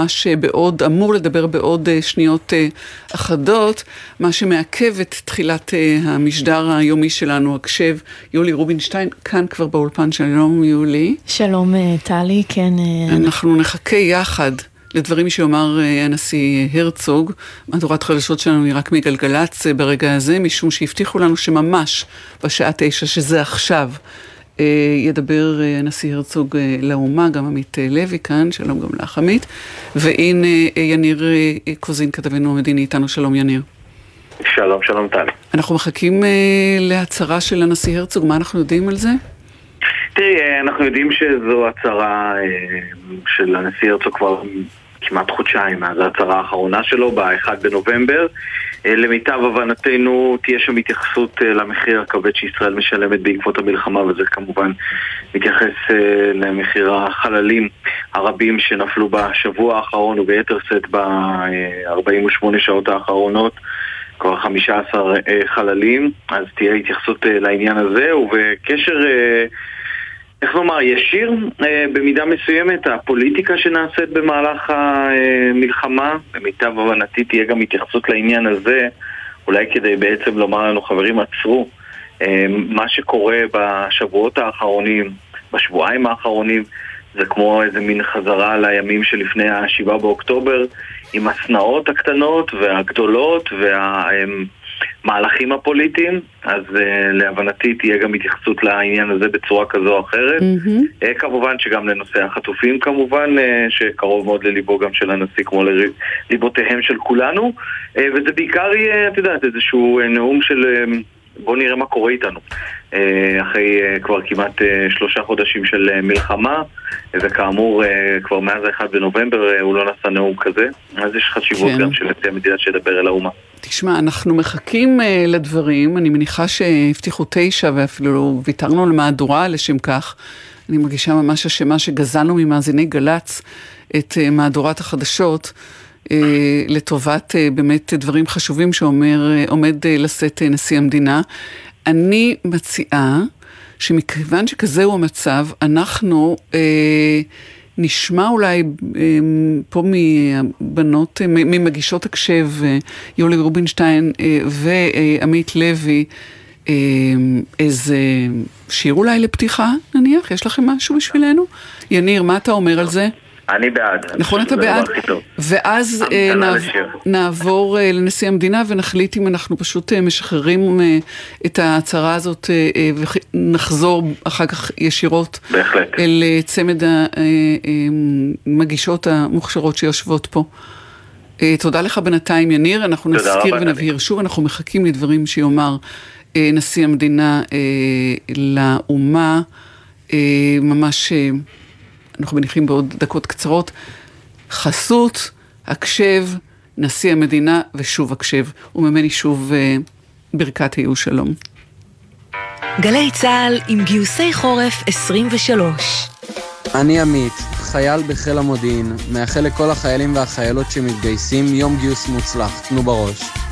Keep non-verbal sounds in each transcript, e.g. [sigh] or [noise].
ממש בעוד, אמור לדבר בעוד שניות אחדות, מה שמעכב את תחילת המשדר היומי שלנו, הקשב, יולי רובינשטיין, כאן כבר באולפן, שלום יולי. שלום טלי, כן. אנחנו נחכה יחד. לדברים שיאמר הנשיא הרצוג. מהדורת חדשות שלנו היא רק מגלגלצ ברגע הזה, משום שהבטיחו לנו שממש בשעה תשע, שזה עכשיו, ידבר הנשיא הרצוג לאומה, גם עמית לוי כאן, שלום גם לך עמית, והנה יניר קוזין, כתבנו המדיני איתנו, שלום יניר. שלום, שלום טלי. אנחנו מחכים להצהרה של הנשיא הרצוג, מה אנחנו יודעים על זה? תראי, אנחנו יודעים שזו הצהרה של הנשיא הרצוג כבר כמעט חודשיים מאז ההצהרה האחרונה שלו, ב-1 בנובמבר. למיטב הבנתנו תהיה שם התייחסות למחיר הכבד שישראל משלמת בעקבות המלחמה, וזה כמובן מתייחס למחיר החללים הרבים שנפלו בשבוע האחרון וביתר שאת ב-48 שעות האחרונות. כבר 15 חללים, אז תהיה התייחסות לעניין הזה, ובקשר... איך לומר, ישיר במידה מסוימת, הפוליטיקה שנעשית במהלך המלחמה, במיטב הבנתי תהיה גם התייחסות לעניין הזה, אולי כדי בעצם לומר לנו, חברים, עצרו. מה שקורה בשבועות האחרונים, בשבועיים האחרונים, זה כמו איזה מין חזרה לימים שלפני ה-7 באוקטובר, עם השנאות הקטנות והגדולות וה... המהלכים הפוליטיים, אז uh, להבנתי תהיה גם התייחסות לעניין הזה בצורה כזו או אחרת. Mm-hmm. Uh, כמובן שגם לנושא החטופים כמובן, uh, שקרוב מאוד לליבו גם של הנשיא כמו לליבותיהם של כולנו, uh, וזה בעיקר יהיה, את יודעת, איזשהו uh, נאום של... Uh, בואו נראה מה קורה איתנו. אחרי כבר כמעט שלושה חודשים של מלחמה, וכאמור, כבר מאז ה-1 בנובמבר הוא לא נשא נאום כזה, אז יש חשיבות כן. גם שנשיא המדינה שידבר אל האומה. תשמע, אנחנו מחכים uh, לדברים, אני מניחה שהבטיחו תשע ואפילו ויתרנו על מהדורה לשם כך. אני מרגישה ממש אשמה שגזלנו ממאזיני גל"צ את uh, מהדורת החדשות. Uh, לטובת uh, באמת דברים חשובים שעומד uh, לשאת נשיא המדינה. אני מציעה שמכיוון שכזהו המצב, אנחנו uh, נשמע אולי פה מבנות, ממגישות הקשב, יולי רובינשטיין ועמית לוי, איזה שיר אולי לפתיחה נניח? יש לכם משהו בשבילנו? יניר, מה אתה אומר על זה? אני בעד. נכון, אתה בעד? ואז אה, נעבור אה, לנשיא המדינה ונחליט אם אנחנו פשוט אה, משחררים את ההצהרה הזאת ונחזור אחר כך ישירות אל צמד המגישות המוכשרות שיושבות פה. תודה לך בינתיים, יניר. אנחנו נזכיר ונבהיר שוב, אנחנו מחכים לדברים שיאמר נשיא המדינה לאומה. ממש אנחנו מניחים בעוד דקות קצרות, חסות, הקשב, נשיא המדינה ושוב הקשב, וממני שוב אה, ברכת היו שלום. גלי צה"ל עם גיוסי חורף 23 אני עמית, חייל בחיל המודיעין, מאחל לכל החיילים והחיילות שמתגייסים יום גיוס מוצלח, תנו בראש.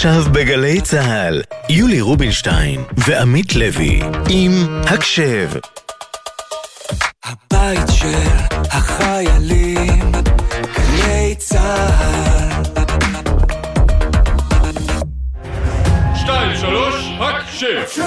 עכשיו בגלי צה"ל, יולי רובינשטיין ועמית לוי עם הקשב. הבית של החיילים, גלי צה"ל. שתיים, שלוש, הקשב.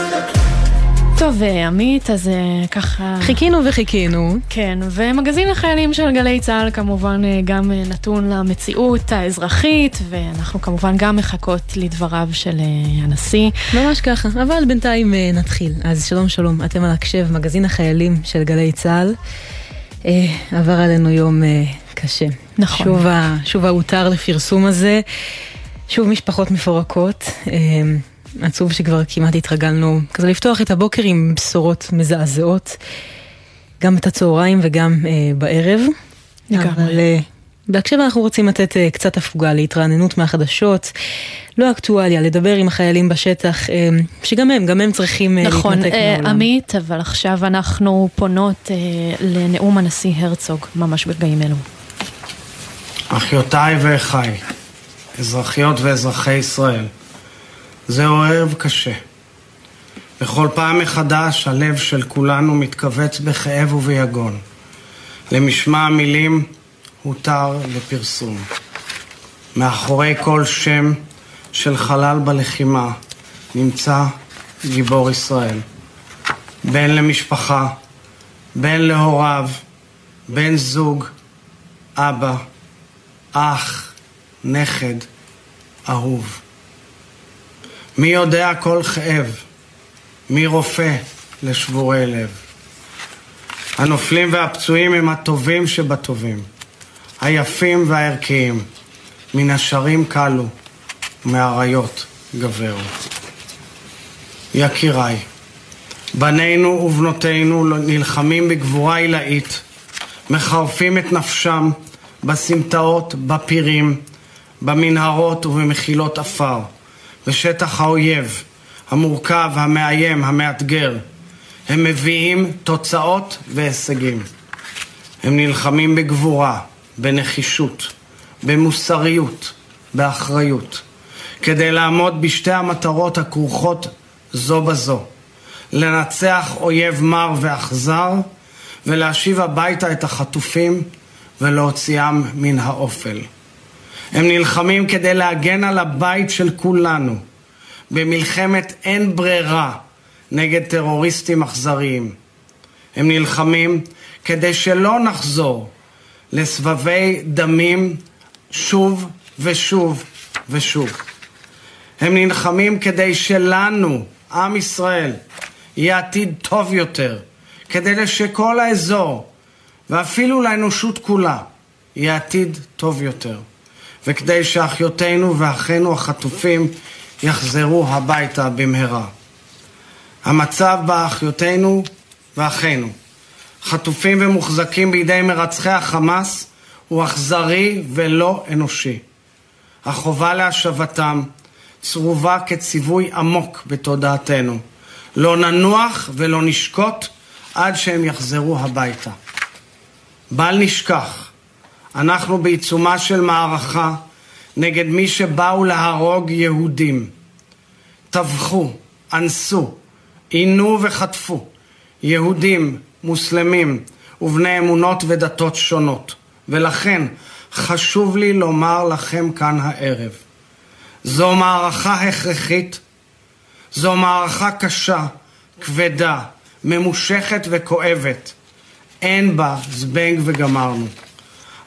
טוב, עמית, אז ככה... חיכינו וחיכינו. כן, ומגזין החיילים של גלי צה"ל כמובן גם נתון למציאות האזרחית, ואנחנו כמובן גם מחכות לדבריו של הנשיא. ממש ככה, אבל בינתיים נתחיל. אז שלום שלום, אתם על הקשב, מגזין החיילים של גלי צה"ל. עבר עלינו יום קשה. נכון. שוב, שוב ההותר לפרסום הזה, שוב משפחות מפורקות. עצוב שכבר כמעט התרגלנו כזה לפתוח את הבוקר עם בשורות מזעזעות, גם את הצהריים וגם אה, בערב. אבל אה, בהקשב אנחנו רוצים לתת אה, קצת הפוגה להתרעננות מהחדשות, לא אקטואליה, לדבר עם החיילים בשטח, אה, שגם הם, גם הם צריכים אה, נכון, להתנתק אה, מהעולם. עמית, אבל עכשיו אנחנו פונות אה, לנאום הנשיא הרצוג, ממש ברגעים אלו. אחיותיי ואחיי, אזרחיות ואזרחי ישראל, זהו ערב קשה. בכל פעם מחדש הלב של כולנו מתכווץ בכאב וביגון. למשמע המילים הותר לפרסום. מאחורי כל שם של חלל בלחימה נמצא גיבור ישראל. בן למשפחה, בן להוריו, בן זוג, אבא, אח, נכד, אהוב. מי יודע כל כאב, מי רופא לשבורי לב. הנופלים והפצועים הם הטובים שבטובים, היפים והערכיים, מן השרים קלו, ומהאריות גברו. יקיריי, בנינו ובנותינו נלחמים בגבורה עילאית, מחרפים את נפשם בסמטאות, בפירים, במנהרות ובמחילות עפר, בשטח האויב, המורכב, המאיים, המאתגר. הם מביאים תוצאות והישגים. הם נלחמים בגבורה, בנחישות, במוסריות, באחריות, כדי לעמוד בשתי המטרות הכרוכות זו בזו, לנצח אויב מר ואכזר ולהשיב הביתה את החטופים ולהוציאם מן האופל. הם נלחמים כדי להגן על הבית של כולנו במלחמת אין ברירה נגד טרוריסטים אכזריים. הם נלחמים כדי שלא נחזור לסבבי דמים שוב ושוב ושוב. הם נלחמים כדי שלנו, עם ישראל, יהיה עתיד טוב יותר, כדי שכל האזור, ואפילו לאנושות כולה, יהיה עתיד טוב יותר, וכדי שאחיותינו ואחינו החטופים יחזרו הביתה במהרה. המצב באחיותינו ואחינו, חטופים ומוחזקים בידי מרצחי החמאס, הוא אכזרי ולא אנושי. החובה להשבתם צרובה כציווי עמוק בתודעתנו. לא ננוח ולא נשקוט עד שהם יחזרו הביתה. בל נשכח, אנחנו בעיצומה של מערכה נגד מי שבאו להרוג יהודים. טבחו, אנסו, עינו וחטפו יהודים, מוסלמים ובני אמונות ודתות שונות. ולכן חשוב לי לומר לכם כאן הערב, זו מערכה הכרחית, זו מערכה קשה, כבדה, ממושכת וכואבת. אין בה זבנג וגמרנו.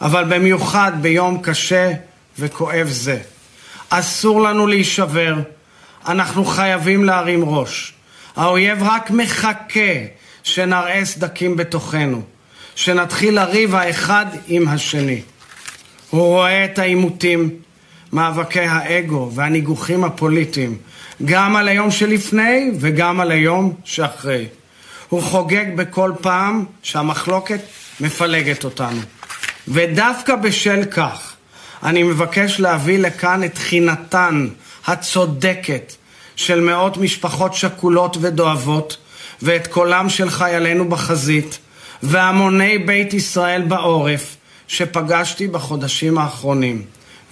אבל במיוחד ביום קשה וכואב זה. אסור לנו להישבר, אנחנו חייבים להרים ראש. האויב רק מחכה שנראה סדקים בתוכנו, שנתחיל לריב האחד עם השני. הוא רואה את העימותים, מאבקי האגו והניגוחים הפוליטיים, גם על היום שלפני וגם על היום שאחרי. הוא חוגג בכל פעם שהמחלוקת מפלגת אותנו. ודווקא בשל כך, אני מבקש להביא לכאן את תחינתן הצודקת של מאות משפחות שכולות ודואבות, ואת קולם של חיילינו בחזית, והמוני בית ישראל בעורף, שפגשתי בחודשים האחרונים,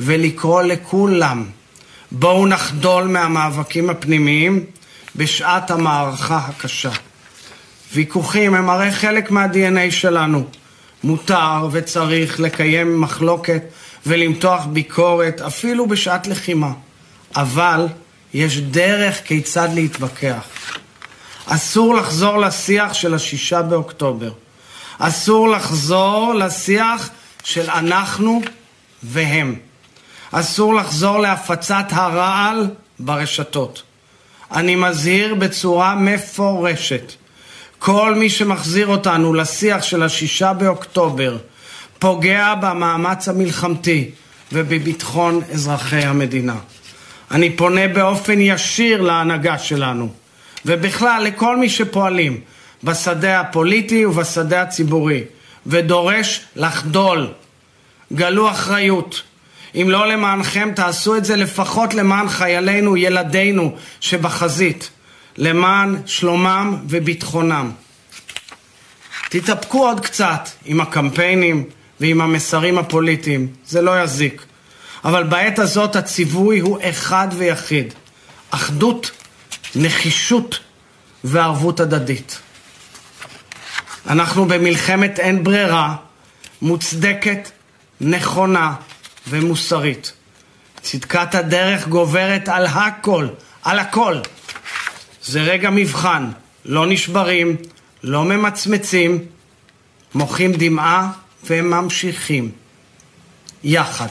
ולקרוא לכולם, בואו נחדול מהמאבקים הפנימיים בשעת המערכה הקשה. ויכוחים הם הרי חלק מה-DNA שלנו. מותר וצריך לקיים מחלוקת ולמתוח ביקורת אפילו בשעת לחימה. אבל יש דרך כיצד להתווכח. אסור לחזור לשיח של השישה באוקטובר. אסור לחזור לשיח של אנחנו והם. אסור לחזור להפצת הרעל ברשתות. אני מזהיר בצורה מפורשת. כל מי שמחזיר אותנו לשיח של השישה באוקטובר פוגע במאמץ המלחמתי ובביטחון אזרחי המדינה. אני פונה באופן ישיר להנהגה שלנו, ובכלל לכל מי שפועלים בשדה הפוליטי ובשדה הציבורי, ודורש לחדול. גלו אחריות. אם לא למענכם, תעשו את זה לפחות למען חיילינו, ילדינו שבחזית, למען שלומם וביטחונם. תתאפקו עוד קצת עם הקמפיינים ועם המסרים הפוליטיים, זה לא יזיק. אבל בעת הזאת הציווי הוא אחד ויחיד. אחדות, נחישות וערבות הדדית. אנחנו במלחמת אין ברירה, מוצדקת, נכונה ומוסרית. צדקת הדרך גוברת על הכל, על הכל. זה רגע מבחן, לא נשברים, לא ממצמצים, מוחים דמעה וממשיכים. יחד.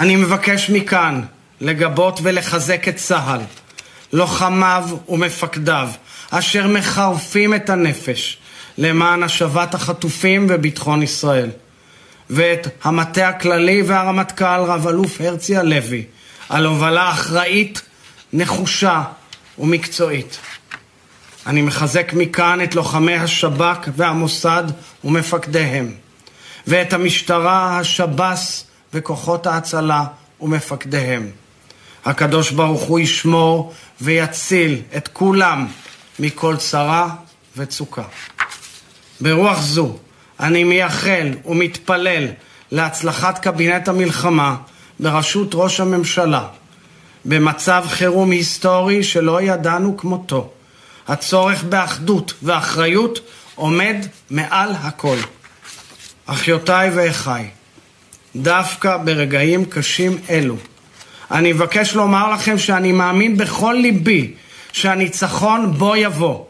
אני מבקש מכאן לגבות ולחזק את צה"ל, לוחמיו ומפקדיו, אשר מחרפים את הנפש למען השבת החטופים וביטחון ישראל. ואת המטה הכללי והרמטכ"ל רב-אלוף הרצי הלוי על הובלה אחראית, נחושה ומקצועית. אני מחזק מכאן את לוחמי השב"כ והמוסד ומפקדיהם, ואת המשטרה, השב"ס וכוחות ההצלה ומפקדיהם. הקדוש ברוך הוא ישמור ויציל את כולם מכל צרה וצוקה. ברוח זו אני מייחל ומתפלל להצלחת קבינט המלחמה בראשות ראש הממשלה במצב חירום היסטורי שלא ידענו כמותו. הצורך באחדות ואחריות עומד מעל הכל. אחיותיי ואחיי, דווקא ברגעים קשים אלו, אני מבקש לומר לכם שאני מאמין בכל ליבי שהניצחון בו יבוא.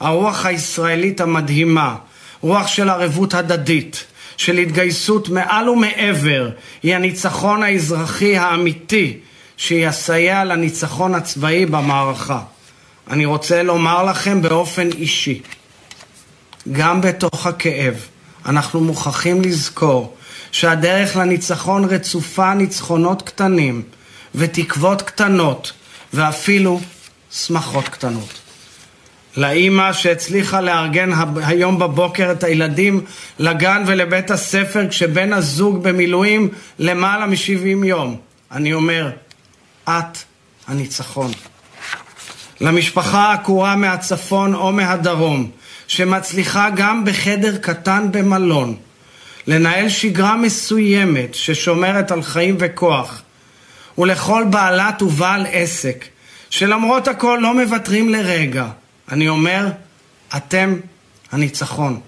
הרוח הישראלית המדהימה, רוח של ערבות הדדית, של התגייסות מעל ומעבר, היא הניצחון האזרחי האמיתי שיסייע לניצחון הצבאי במערכה. אני רוצה לומר לכם באופן אישי, גם בתוך הכאב, אנחנו מוכרחים לזכור שהדרך לניצחון רצופה ניצחונות קטנים ותקוות קטנות ואפילו שמחות קטנות. לאימא שהצליחה לארגן היום בבוקר את הילדים לגן ולבית הספר כשבן הזוג במילואים למעלה מ-70 יום. אני אומר, את הניצחון. למשפחה העקורה מהצפון או מהדרום, שמצליחה גם בחדר קטן במלון לנהל שגרה מסוימת ששומרת על חיים וכוח, ולכל בעלת ובעל עסק שלמרות הכל לא מוותרים לרגע, אני אומר, אתם הניצחון.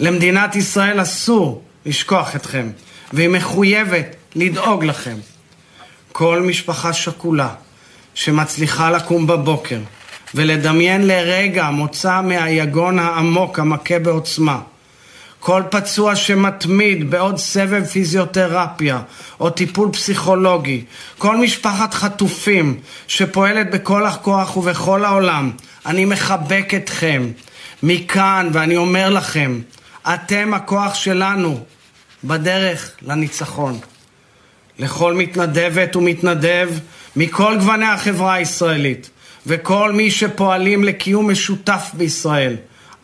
למדינת ישראל אסור לשכוח אתכם, והיא מחויבת לדאוג לכם. כל משפחה שכולה שמצליחה לקום בבוקר ולדמיין לרגע מוצא מהיגון העמוק המכה בעוצמה. כל פצוע שמתמיד בעוד סבב פיזיותרפיה או טיפול פסיכולוגי, כל משפחת חטופים שפועלת בכל הכוח ובכל העולם, אני מחבק אתכם מכאן ואני אומר לכם, אתם הכוח שלנו בדרך לניצחון. לכל מתנדבת ומתנדב מכל גווני החברה הישראלית וכל מי שפועלים לקיום משותף בישראל,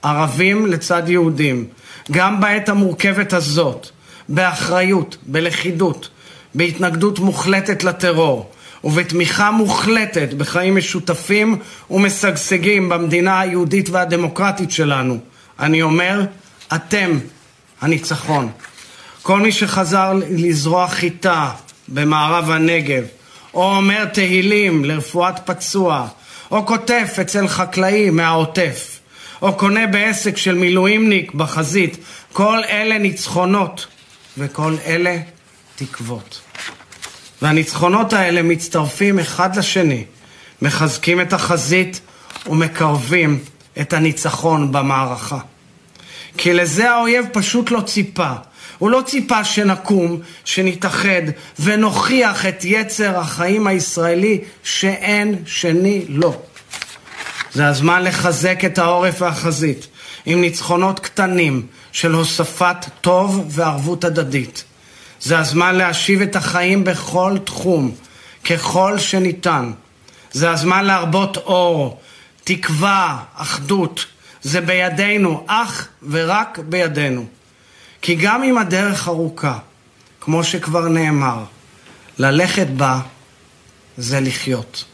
ערבים לצד יהודים, גם בעת המורכבת הזאת, באחריות, בלכידות, בהתנגדות מוחלטת לטרור ובתמיכה מוחלטת בחיים משותפים ומשגשגים במדינה היהודית והדמוקרטית שלנו. אני אומר, אתם הניצחון. כל מי שחזר לזרוע חיטה במערב הנגב, או אומר תהילים לרפואת פצוע, או כותף אצל חקלאי מהעוטף, או קונה בעסק של מילואימניק בחזית, כל אלה ניצחונות, וכל אלה תקוות. והניצחונות האלה מצטרפים אחד לשני, מחזקים את החזית ומקרבים את הניצחון במערכה. כי לזה האויב פשוט לא ציפה. הוא לא ציפה שנקום, שנתאחד ונוכיח את יצר החיים הישראלי שאין שני לו. זה הזמן לחזק את העורף והחזית עם ניצחונות קטנים של הוספת טוב וערבות הדדית. זה הזמן להשיב את החיים בכל תחום, ככל שניתן. זה הזמן להרבות אור, תקווה, אחדות. זה בידינו, אך ורק בידינו. כי גם אם הדרך ארוכה, כמו שכבר נאמר, ללכת בה זה לחיות.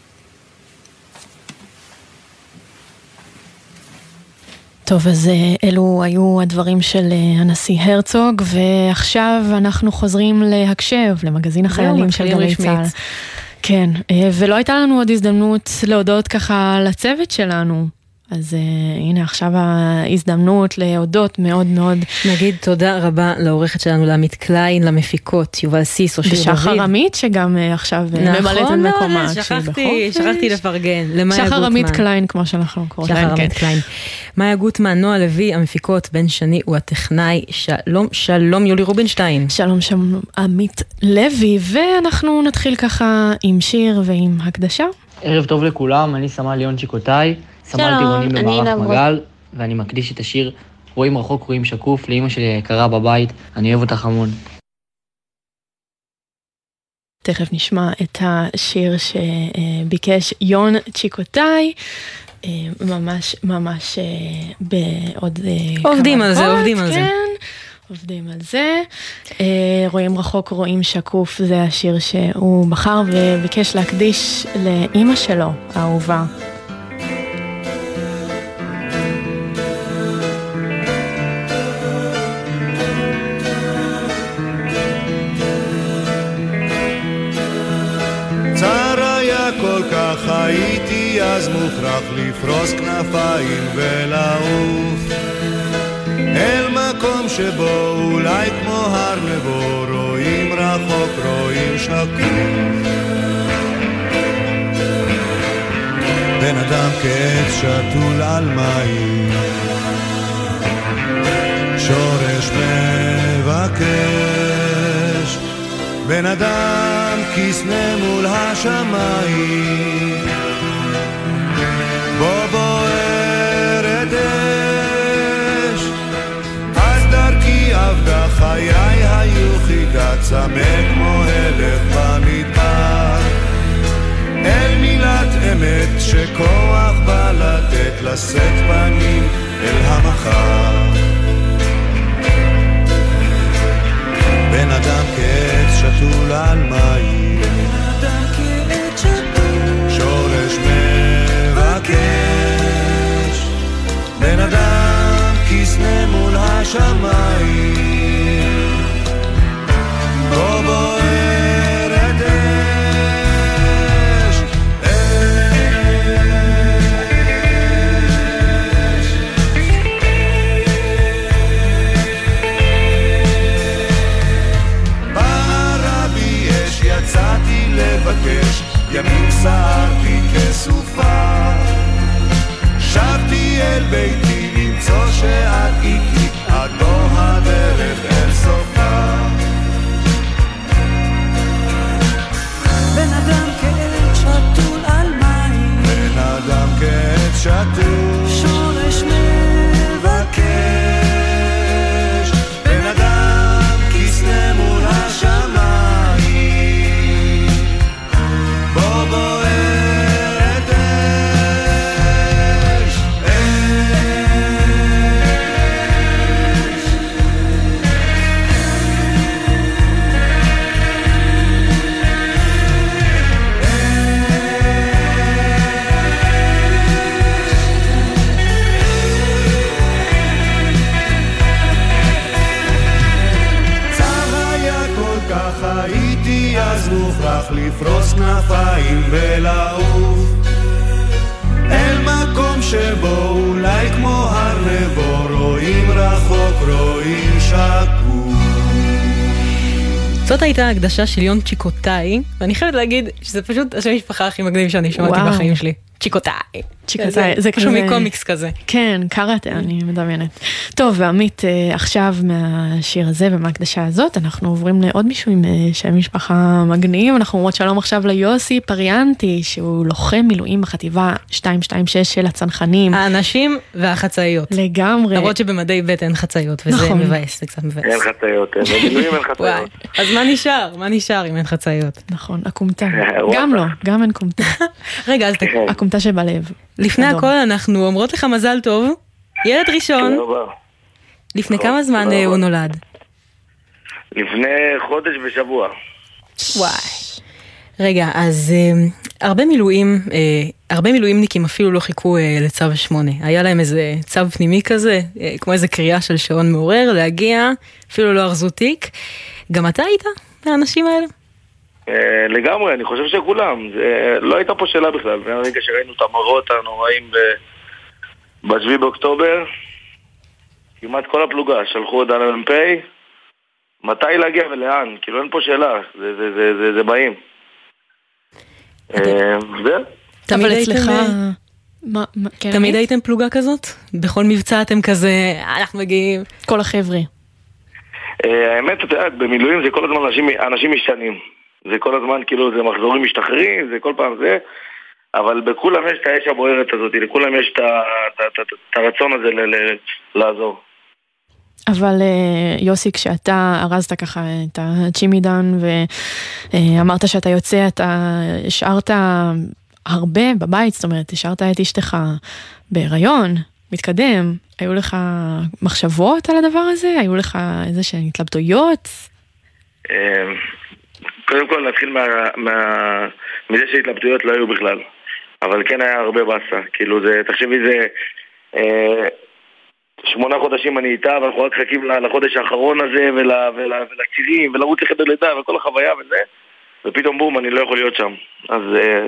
טוב, אז אה, אלו היו הדברים של אה, הנשיא הרצוג, ועכשיו אנחנו חוזרים להקשב, למגזין החיילים של גלי צה"ל. כן, אה, ולא הייתה לנו עוד הזדמנות להודות ככה לצוות שלנו. אז uh, הנה עכשיו ההזדמנות להודות מאוד מאוד. נגיד תודה רבה לעורכת שלנו, לעמית קליין, למפיקות, יובל סיס או שיר דוד. ושחר עמית שגם uh, עכשיו נכון ממלאת את מקומה. נכון, שכחתי, שכחתי לפרגן. למאיה שחר. עמית קליין, כמו שאנחנו קוראים. שחר כן. עמית קליין. מאיה גוטמן, נועה לוי, המפיקות, בן שני הוא הטכנאי. שלום, שלום יולי רובינשטיין. שלום, שלום עמית לוי, ואנחנו נתחיל ככה עם שיר ועם הקדשה. ערב טוב לכולם, אני סמל ליאון צ'יקוטאי, סמל טירונים אני במערך. מגל, ואני מקדיש את השיר רואים רחוק רואים שקוף לאימא שלי היקרה בבית, אני אוהב אותך המון. תכף נשמע את השיר שביקש יון צ'יקוטאי. אה, ממש ממש אה, בעוד אה, כמה עובדים על זה, דקות, עובדים על זה. כן, עובדים על זה. רואים רחוק, רואים שקוף, זה השיר שהוא בחר וביקש להקדיש לאימא שלו, האהובה. אז מוכרח לפרוס כנפיים ולעוף. אל מקום שבו אולי כמו הר נבו רואים רחוק רואים שקוף בן אדם כעץ שתול על מים. שורש מבקש. בן אדם כסנה מול השמיים בו בוערת אש אז דרכי עבדה חיי זאת הייתה הקדשה של יון צ'יקוטאי, ואני חייבת להגיד שזה פשוט השם משפחה הכי מגניב שאני שמעתי. בחיים שלי. צ'יקוטאי. צ'יקוטאי, זה כזה- מקומיקס כזה. כן, קראטה, אני מדמיינת. טוב, ועמית, אה, עכשיו מהשיר הזה ומההקדשה הזאת, אנחנו עוברים לעוד מישהו עם אה, שם משפחה מגניב. אנחנו אומרות שלום עכשיו ליוסי פריאנטי, שהוא לוחם מילואים בחטיבה 226 של הצנחנים. האנשים והחצאיות. לגמרי. למרות שבמדי ב' אין חצאיות, וזה נכון. מבאס, זה קצת מבאס. אין חצאיות, במילואים אין חצאיות. אז מה נשאר? מה נשאר אם אין חצאיות? נכון, הכומתה. [laughs] גם לא, גם אין כומתה. [laughs] רגע, אז הכומתה שבלב. לפני אדום. הכל אנחנו אומרות לך מזל טוב. ילד ראשון. לפני נכון, כמה זמן אה, הוא. נולד? לפני חודש ושבוע. וואי. רגע, אז אה, הרבה מילואים, אה, הרבה מילואימניקים אפילו לא חיכו אה, לצו 8. היה להם איזה צו פנימי כזה, אה, כמו איזה קריאה של שעון מעורר, להגיע, אפילו לא ארזו תיק. גם אתה היית מהאנשים האלה? אה, לגמרי, אני חושב שכולם. זה, לא הייתה פה שאלה בכלל. מהרגע שראינו את המראות הנוראים ב-7 באוקטובר, כמעט כל הפלוגה שלחו הודעה למ"פ, מתי להגיע ולאן. כאילו אין פה שאלה, זה, זה, זה, זה, זה באים. אה. תמיד אבל אצלך... מה, כן, תמיד? הייתם פלוגה כזאת? בכל מבצע אתם כזה, אנחנו מגיעים. כל החבר'ה. אה, האמת, את יודעת, במילואים זה כל הזמן אנשים, אנשים משתנים. זה כל הזמן, כאילו, זה מחזורים משתחררים, זה כל פעם זה, אבל בכולם יש את האש הבוערת הזאת, לכולם יש את הרצון הזה ל- ל- לעזור. אבל אה, יוסי, כשאתה ארזת ככה את הצ'ימידן ואמרת שאתה יוצא, אתה השארת הרבה בבית, זאת אומרת, השארת את אשתך בהיריון, מתקדם, היו לך מחשבות על הדבר הזה? היו לך איזה שהן התלבטויות? קודם כל נתחיל מה, מה, מזה שהתלבטויות לא היו בכלל, אבל כן היה הרבה באסה, כאילו זה, תחשבי זה, אה, שמונה חודשים אני איתה ואנחנו רק מחכים ל- לחודש האחרון הזה ול, ול, ולצירים ולרוץ לחדר לידה וכל החוויה וזה, ופתאום בום אני לא יכול להיות שם, אז אה,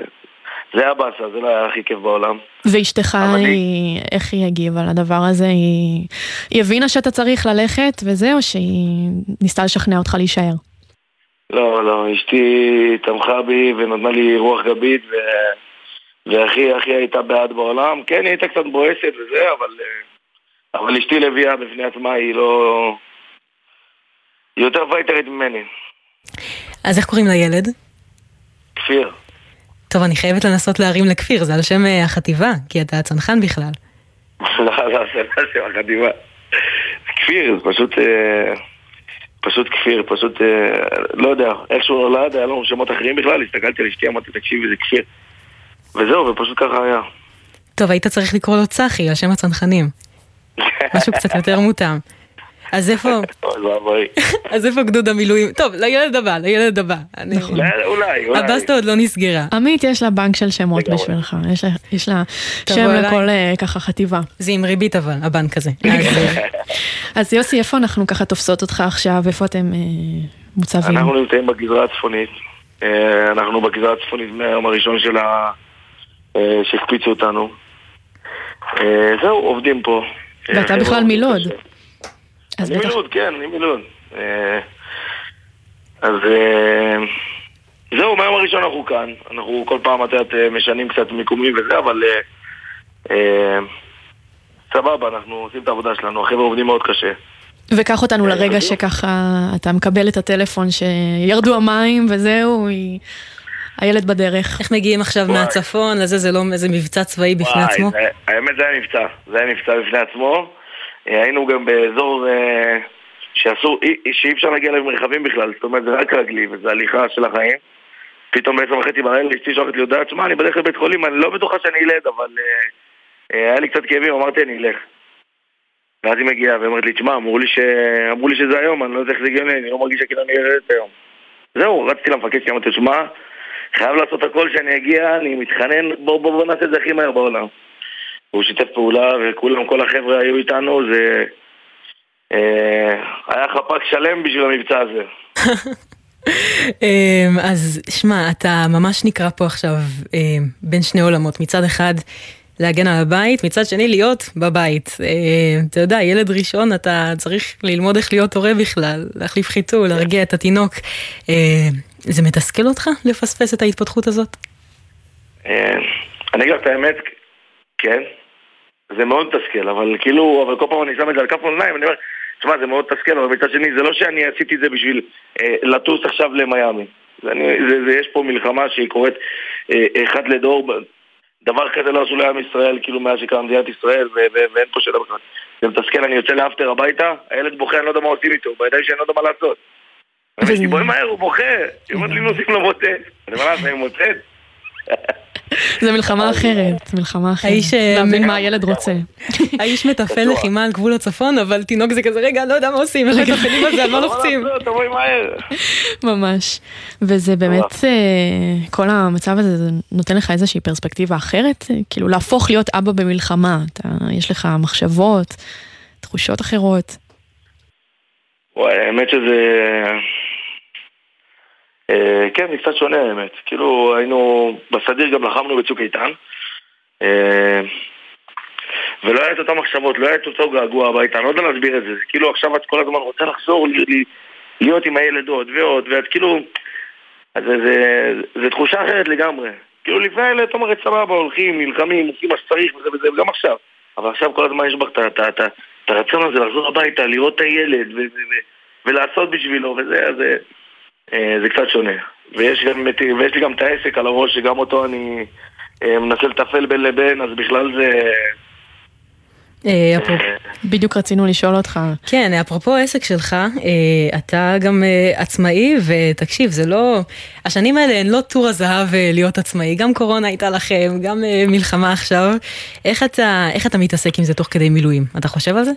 זה היה באסה, זה לא היה הכי כיף בעולם. ואשתך, היא, איך היא הגיבה לדבר הזה? היא, היא הבינה שאתה צריך ללכת וזה, או שהיא ניסתה לשכנע אותך להישאר? לא, לא, אשתי תמכה בי ונתנה לי רוח גבית ו... והכי הכי הייתה בעד בעולם. כן, היא הייתה קצת בועסת וזה, אבל, אה, אבל אשתי לביאה בפני עצמה, היא לא... היא יותר פייטרית ממני. אז איך קוראים לילד? כפיר. טוב, אני חייבת לנסות להרים לכפיר, זה על שם אה, החטיבה, כי אתה צנחן בכלל. [laughs] לא, לא, זה לא שם החטיבה. כפיר, זה פשוט... פשוט כפיר, פשוט... אה, לא יודע, איך שהוא נולד, היה לנו שמות אחרים בכלל, הסתכלתי על אשתי, אמרתי, תקשיבי, זה כפיר. וזהו, ופשוט ככה היה. טוב, היית צריך לקרוא לו צחי, על שם הצנחנים. [laughs] משהו קצת יותר מותאם. אז איפה. [laughs] [laughs] אז איפה גדוד המילואים? טוב, לילד הבא, לילד הבא. אני- אולי, אולי. הבסטה עוד לא נסגרה. עמית, יש לה בנק של שמות בשבילך, יש לה, שם. לכל אה, ככה חטיבה. זה עם ריבית אבל, הבנק הזה. [laughs] אז, אה, אז יוסי, איפה אנחנו ככה תופסות אותך עכשיו? איפה אתם אה, מוצבים? אנחנו נמצאים בגזרה הצפונית. אנחנו בגזרה הצפונית מהיום הראשון של ה... שהקפיצו אותנו. זהו, עובדים פה. ואתה בכלל מלוד. אני בטח- מלוד, כן, אני מלוד. אה, אז אה, זהו, מהיום הראשון אנחנו כאן. אנחנו כל פעם, את יודעת, אה, משנים קצת מיקומים וזה, אבל אה, אה, סבבה, אנחנו עושים את העבודה שלנו. החבר'ה עובדים מאוד קשה. וקח אותנו לרגע שככה אתה מקבל את הטלפון שירדו המים וזהו, היא... הילד בדרך. איך מגיעים עכשיו מהצפון לזה, זה לא איזה מבצע צבאי בפני וואי, עצמו? זה- האמת זה היה מבצע, זה היה מבצע בפני עצמו. אה, היינו גם באזור אה, שאסור, אי- שאי אפשר להגיע אליו עם רכבים בכלל, זאת אומרת זה רק רגלי וזה הליכה של החיים. פתאום בעשר וחצי בלילה אשתי שולחת לי הודעה, שמע, אני בדרך לבית חולים, אני לא בטוחה שאני ילד, אבל אה, היה לי קצת כאבים, אמרתי אני אלך. ואז היא מגיעה ואומרת לי, תשמע, אמרו לי, ש... אמרו לי שזה היום, אני לא יודע איך זה הגיוני, אני לא מרגיש שכאילו אני ילד היום. זהו, רצתי למפקד שלי, אמרתי, תשמע, חייב לעשות הכל שאני אגיע, אני מתחנן, בוא, בוא, בוא נעשה את זה הכי מהר בעולם. הוא שיתף פעולה, וכולם, כל החבר'ה היו איתנו, זה... אה, היה חפ"ק שלם בשביל המבצע הזה. [laughs] אמ, אז שמע, אתה ממש נקרא פה עכשיו אמ, בין שני עולמות. מצד אחד, להגן על הבית, מצד שני, להיות בבית. אמ, אתה יודע, ילד ראשון, אתה צריך ללמוד איך להיות הורה בכלל, להחליף חיתול, להרגיע את התינוק. אמ, זה מתסכל אותך לפספס את ההתפתחות הזאת? אה, אני אגיד לך את האמת, כן, זה מאוד מתסכל, אבל כאילו, אבל כל פעם אני שם את זה על כף אונליין, אני אומר, תשמע, זה מאוד מתסכל, אבל מצד שני, זה לא שאני עשיתי את זה בשביל אה, לטוס עכשיו למיאמי. זה, אני, זה, זה, יש פה מלחמה שהיא קורית אה, אחד לדור, דבר כזה לא עשו לעם ישראל, כאילו מאז שקמה מדינת ישראל, ו- ו- ואין פה שאלה בכלל. זה מתסכל, אני יוצא לאפטר הביתה, הילד בוכה, אני לא יודע מה עושים איתו, בידיים שאני לא יודע מה לעשות. אני אומר, בואי מהר, הוא בוכה, היא אומרת לי, נוסעים לו מוצץ. אני אומר לה, זה מוצץ? [laughs] [laughs] זה מלחמה אחרת, מלחמה אחרת. האיש, אה, להבין מה הילד רוצה. [laughs] האיש מתפעל לחימה על גבול הצפון, אבל תינוק זה כזה, רגע, לא יודע מה עושים, איך מתפעלים על זה, על מה לוחצים? תבואי מהר. [laughs] ממש. וזה באמת, אה, כל המצב הזה, זה נותן לך איזושהי פרספקטיבה אחרת? כאילו, להפוך להיות אבא במלחמה. יש לך מחשבות, תחושות אחרות. וואי, האמת שזה... אה, כן, זה קצת שונה האמת. כאילו, היינו, בסדיר גם לחמנו בצוק איתן. אה, ולא היה את אותן מחשבות, לא היה את אותו געגוע הביתה, אני לא יודע להסביר את זה. כאילו עכשיו את כל הזמן רוצה לחזור, להיות עם הילדות ועוד, ואת כאילו... זה, תחושה אחרת לגמרי. כאילו לפני האלה אתה אומר, סבבה, הולכים, נלחמים, עושים מה שצריך וזה וזה, וגם עכשיו. אבל עכשיו כל הזמן יש בך את הרצון הזה לחזור הביתה, לראות את הילד ולעשות בשבילו, וזה, אז זה, אה, זה קצת שונה. ויש, גם, ויש לי גם את העסק על הראש, שגם אותו אני אה, מנסה לתפעל בין לבין, אז בכלל זה... אה, בדיוק רצינו לשאול אותך. כן, אפרופו העסק שלך, אה, אתה גם אה, עצמאי, ותקשיב, זה לא... השנים האלה הן לא טור הזהב אה, להיות עצמאי, גם קורונה הייתה לכם, גם אה, מלחמה עכשיו. איך אתה, איך אתה מתעסק עם זה תוך כדי מילואים? אתה חושב על זה?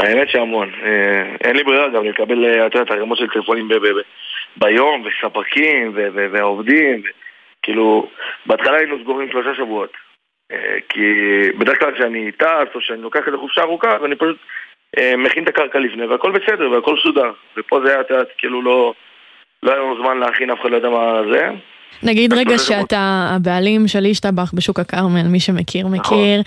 האמת שהמון. אה, אין לי ברירה גם לקבל, אה, את ערימות של טלפונים ביום, וספקים, ו- ו- ועובדים. ו- כאילו, בהתחלה היינו סגורים שלושה שבועות. אה, כי בדרך כלל כשאני טס, או שאני לוקח איזה חופשה ארוכה, אז אני פשוט אה, מכין את הקרקע לפני, והכל בסדר, והכל סודר. ופה זה היה, את יודעת, כאילו לא... לא היה לנו זמן להכין, אף אחד לא יודע מה זה. נגיד רגע. שאתה הבעלים של אישטבח בשוק הכרמל, מי שמכיר נכון. מכיר,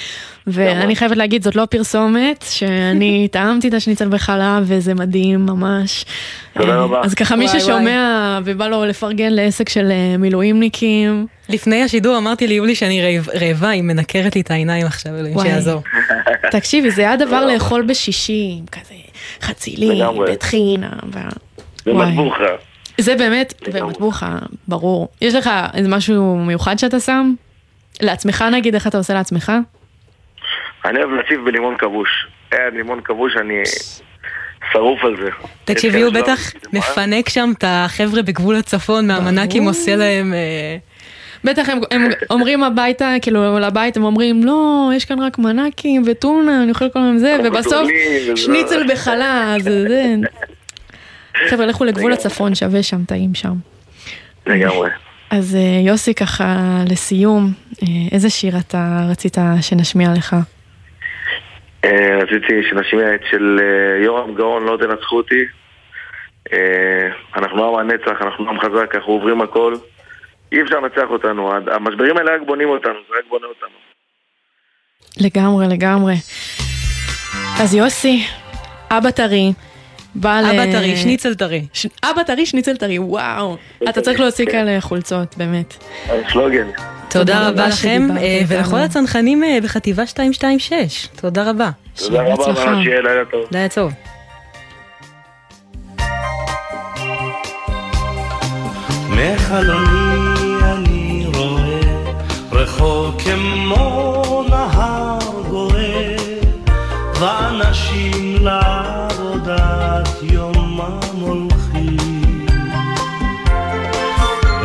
ואני חייבת להגיד זאת לא פרסומת, שאני [laughs] טעמתי את השניצל בחלב וזה מדהים ממש. תודה אה, רבה. אז ככה מי ששומע ובא לו לפרגן לעסק של אה, מילואימניקים, לפני השידור אמרתי ליולי שאני רעב- רעבה, היא מנקרת לי את העיניים עכשיו, אלוהים. שיעזור. [laughs] תקשיבי זה היה דבר לאכול בשישי, כזה חצילים. בטחינה, ו- זה. זה באמת, במטבוחה, ברור. יש לך איזה משהו מיוחד שאתה שם? לעצמך נגיד, איך אתה עושה לעצמך? אני אוהב להציב בלימון כבוש. אין לימון כבוש, אני שרוף על זה. תקשיבי, הוא בטח מפנק שם את החבר'ה בגבול הצפון מהמנקים עושה להם... אה, בטח הם, הם אומרים הביתה, כאילו לבית הם אומרים, לא, יש כאן רק מנקים וטונה, אני אוכל כל הזמן זה, ובסוף. שניצל בחלה, זה זה. חבר'ה, לכו לגבול הצפון, שווה שם, טעים שם. לגמרי. אז אה, יוסי, ככה לסיום, אה, איזה שיר אתה רצית שנשמיע לך? אה, רציתי שנשמיע את של יורם גאון, לא תנצחו אותי. אנחנו עם הנצח, אנחנו עם חזק, אנחנו עוברים הכל. אי אפשר לנצח אותנו, המשברים האלה רק בונים אותנו, זה רק בונה אותנו. לגמרי, לגמרי. אז יוסי, אבא טרי, בא ל... אבא טרי, שניצל טרי. ש... אבא טרי, שניצל טרי, וואו. אתה צריך להוציא כאלה חולצות, באמת. סלוגן. תודה רבה לכם, אה. ולכל הצנחנים אה, בחטיבה 226. תודה רבה. תודה רבה, שיהיה לילה טוב. לילה טוב. מחלוני אני רואה רחוק כמו נהר גואה ואנשים לעבודת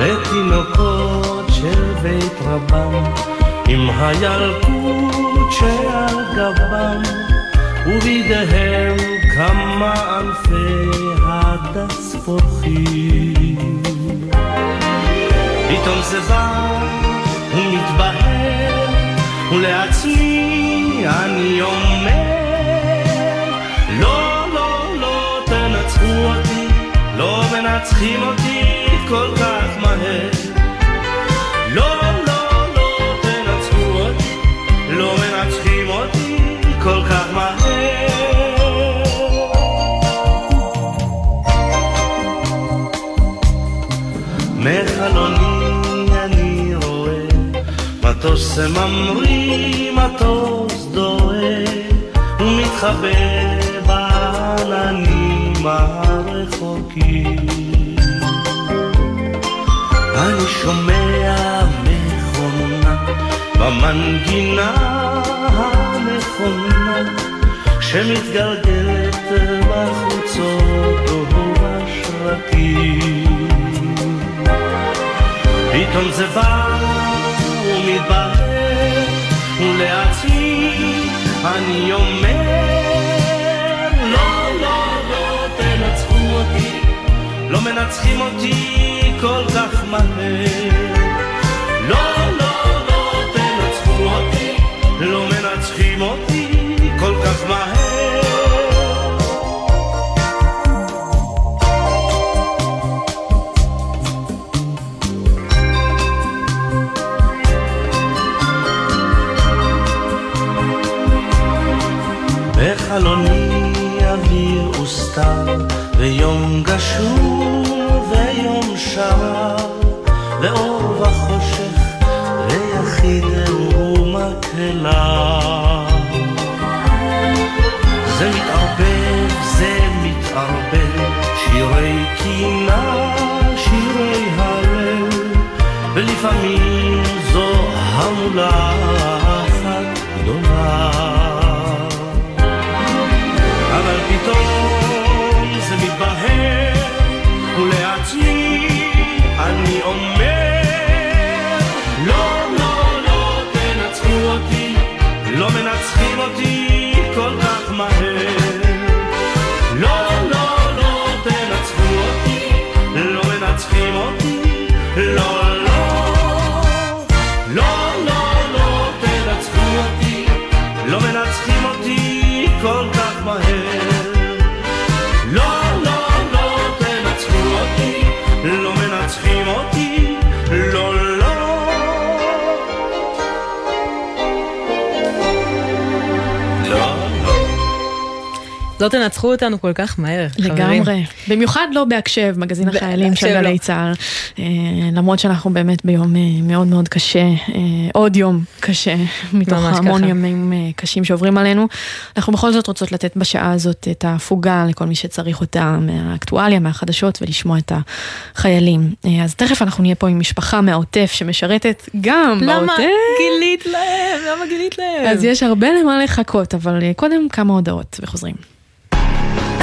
ותינוקות של בית רבם עם הילקוט שעל גבם ובידיהם כמה אלפי הדס פורחים פתאום זה בא ומתבהר ולעצמי אני אומר לא, לא, לא תנצחו אותי לא מנצחים אותי כל כך מהר לא, לא, לא תנצחו אותי לא מנצחים אותי כל כך מהר. מחלוני אני רואה מטוס ממריא, מטוס דוהה ומתחבא בעננים הרחוקים אני שומע מכונה במנגינה הנכונה שמתגלגלת בחוצות ובשרקים פתאום זה בא ומתברר ולעצמי אני אומר לא, לא, לא תנצחו אותי לא מנצחים אותי כל כך מהר. לא, לא, לא תנצחו אותי, לא מנצחים אותי כל כך מהר. בחלוני אוויר וסתיו ויום גשור לא תנצחו אותנו כל כך מהר, חברים. לגמרי. במיוחד לא בהקשב, מגזין החיילים של לא. גלי צה"ל. אה, למרות שאנחנו באמת ביום אה, מאוד מאוד קשה, אה, עוד יום קשה, [laughs] מתוך המון ככה. ימים אה, קשים שעוברים עלינו. אנחנו בכל זאת רוצות לתת בשעה הזאת את ההפוגה לכל מי שצריך אותה מהאקטואליה, מהחדשות, ולשמוע את החיילים. אה, אז תכף אנחנו נהיה פה עם משפחה מהעוטף שמשרתת גם למה בעוטף. גילית להם? למה גילית להם? אז יש הרבה למה לחכות, אבל אה, קודם כמה הודעות וחוזרים.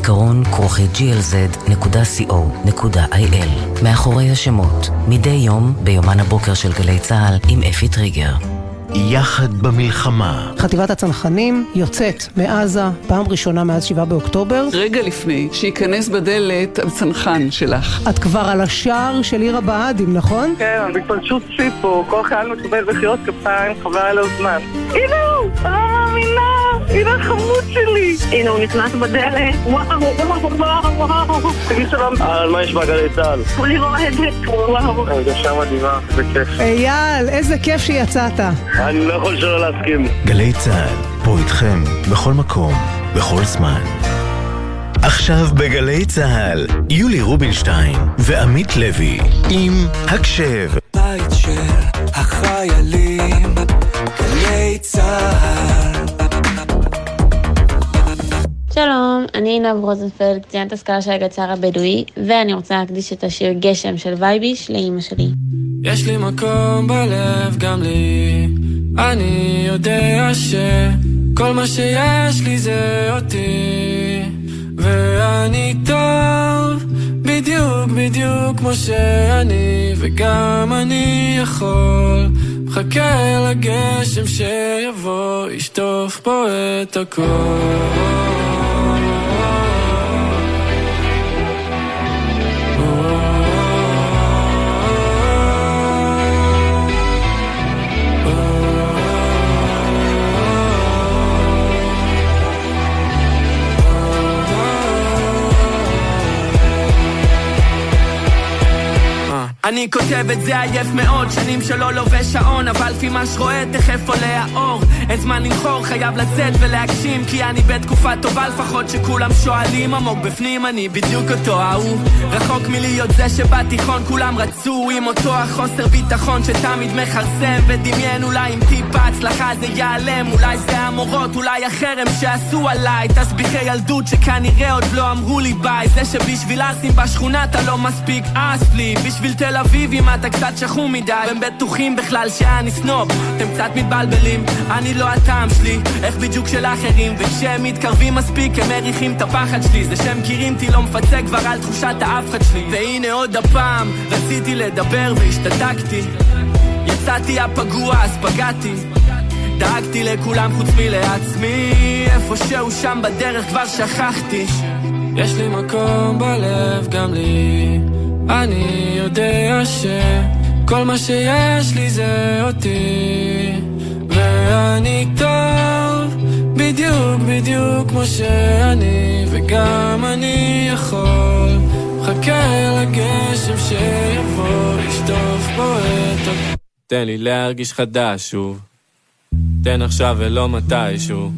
זיכרון כרוכי glz.co.il מאחורי השמות, מדי יום ביומן הבוקר של גלי צה"ל עם אפי טריגר. יחד במלחמה. חטיבת הצנחנים יוצאת מעזה פעם ראשונה מאז 7 באוקטובר. רגע לפני שייכנס בדלת הצנחן שלך. את כבר על השער של עיר הבה"דים, נכון? כן, זה פשוט שיא פה, כל חייל מקבל מחיאות כפיים, חבל על הזמן. הנה הוא! אני לא מאמינה! הנה החמוד שלי! הנה הוא נכנס בדלת, וואו, וואו, וואו, וואו! תגיד שלום. אהלן, מה יש בגלי צה"ל? כולי רועדת, וואו. הרגשה מדהימה, איזה כיף. אייל, איזה כיף שיצאת. אני לא יכול שלא להסכים. גלי צה"ל, פה איתכם, בכל מקום, בכל זמן. עכשיו בגלי צה"ל, יולי רובינשטיין ועמית לוי, עם הקשב. בית של החיילים, גלי צה"ל. שלום, אני עינב רוזנפלד, קצינת השכלה של הגצר הבדואי, ואני רוצה להקדיש את השיר גשם של וייביש לאימא שלי. יש לי מקום בלב גם לי, אני יודע שכל מה שיש לי זה אותי, ואני טוב, בדיוק בדיוק כמו שאני, וגם אני יכול, מחכה לגשם שיבוא, ישטוף פה את הכל. אני כותב את זה עייף מאוד, שנים שלא לובש שעון, אבל לפי מה שרואה תכף עולה האור. אין זמן לנחור, חייב לצאת ולהגשים, כי אני בתקופה טובה לפחות שכולם שואלים עמוק בפנים, אני בדיוק אותו ההוא. רחוק מלהיות זה שבתיכון כולם רצו, עם אותו החוסר ביטחון שתמיד מכרסם, ודמיין אולי עם טיפה הצלחה זה ייעלם, אולי זה המורות, אולי החרם שעשו עליי, תסביכי ילדות שכנראה עוד לא אמרו לי ביי, זה שבשביל אסים בשכונה אתה לא מספיק אס לי, בשביל תל אביבים אתה קצת שחום מדי והם בטוחים בכלל שאני סנוב. אתם קצת מתבלבלים, אני לא הטעם שלי. איך בדיוק של אחרים וכשהם מתקרבים מספיק הם מריחים את הפחד שלי. זה שהם מכירים אותי לא מפצה כבר על תחושת האפחד שלי. והנה עוד הפעם רציתי לדבר והשתתקתי. יצאתי הפגוע אז פגעתי. דאגתי לכולם חוץ מלעצמי. איפשהו שם בדרך כבר שכחתי. יש לי מקום בלב גם לי אני יודע שכל מה שיש לי זה אותי ואני טוב בדיוק בדיוק כמו שאני וגם אני יכול. חכה לגשם שיבוא לשטוף פה את ה... תן לי להרגיש חדש שוב. תן עכשיו ולא מתישהו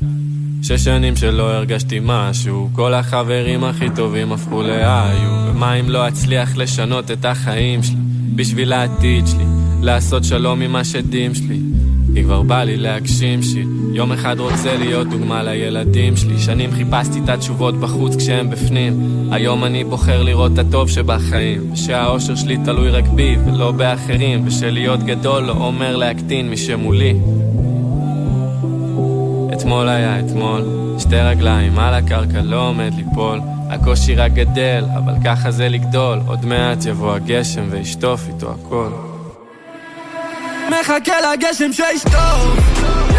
שש שנים שלא הרגשתי משהו. כל החברים הכי טובים הפכו להיו. ומה אם לא אצליח לשנות את החיים שלי? בשביל העתיד שלי. לעשות שלום עם השדים שלי. כי כבר בא לי להגשים שיט יום אחד רוצה להיות דוגמה לילדים שלי. שנים חיפשתי את התשובות בחוץ כשהם בפנים. היום אני בוחר לראות את הטוב שבחיים. ושהאושר שלי תלוי רק בי ולא באחרים. ושלהיות גדול לא אומר להקטין מי שמולי אתמול היה אתמול, שתי רגליים על הקרקע לא עומד ליפול. הקושי רק גדל, אבל ככה זה לגדול. עוד מעט יבוא הגשם וישטוף איתו הכל. מחכה לגשם שישטוף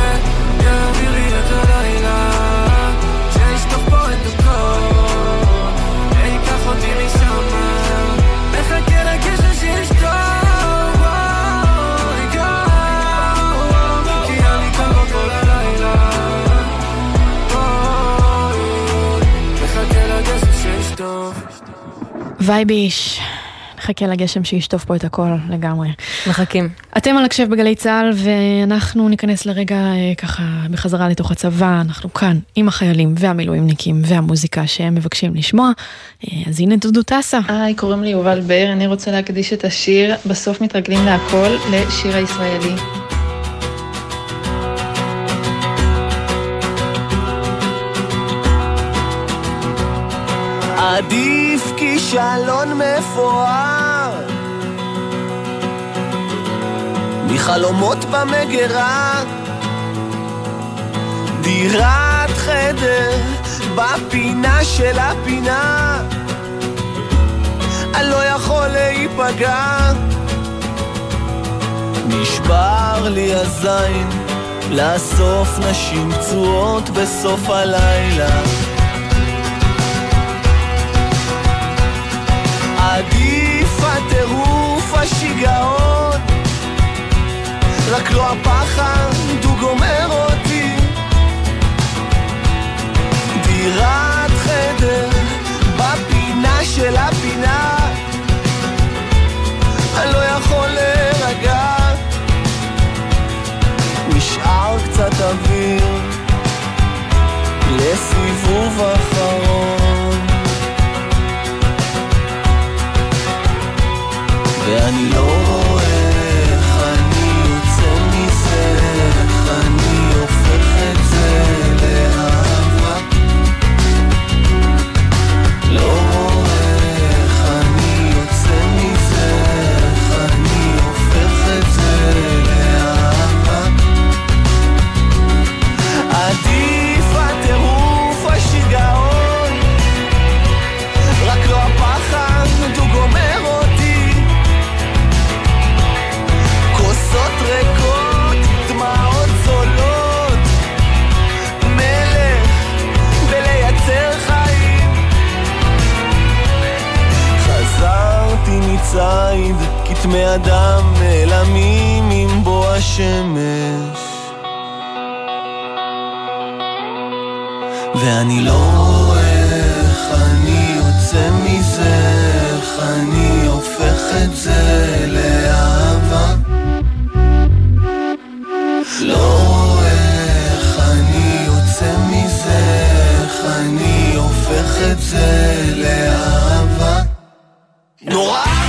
וייביש, נחכה לגשם שישטוף פה את הכל לגמרי. מחכים. אתם על הקשב בגלי צה"ל ואנחנו ניכנס לרגע אה, ככה בחזרה לתוך הצבא, אנחנו כאן עם החיילים והמילואימניקים והמוזיקה שהם מבקשים לשמוע. אה, אז הנה דודו טסה. היי, קוראים לי יובל בר, אני רוצה להקדיש את השיר "בסוף מתרגלים להכל" לשיר הישראלי. עדיף כישלון מפואר. מחלומות במגירה. דירת חדר בפינה של הפינה. אני לא יכול להיפגע. נשבר לי הזין לאסוף נשים פצועות בסוף הלילה עדיף הטירוף השיגעון. רק לא הפחד הוא גומר אותי. דירת חדר בפינה של הפינה. אני לא יכול להירגע. נשאר קצת אוויר לסיבוב אחרון ואני לא השמש. ואני לא רואה איך אני יוצא מזה, איך אני הופך את זה לאהבה. לא רואה איך אני יוצא מזה, איך אני הופך את זה לאהבה. נורא!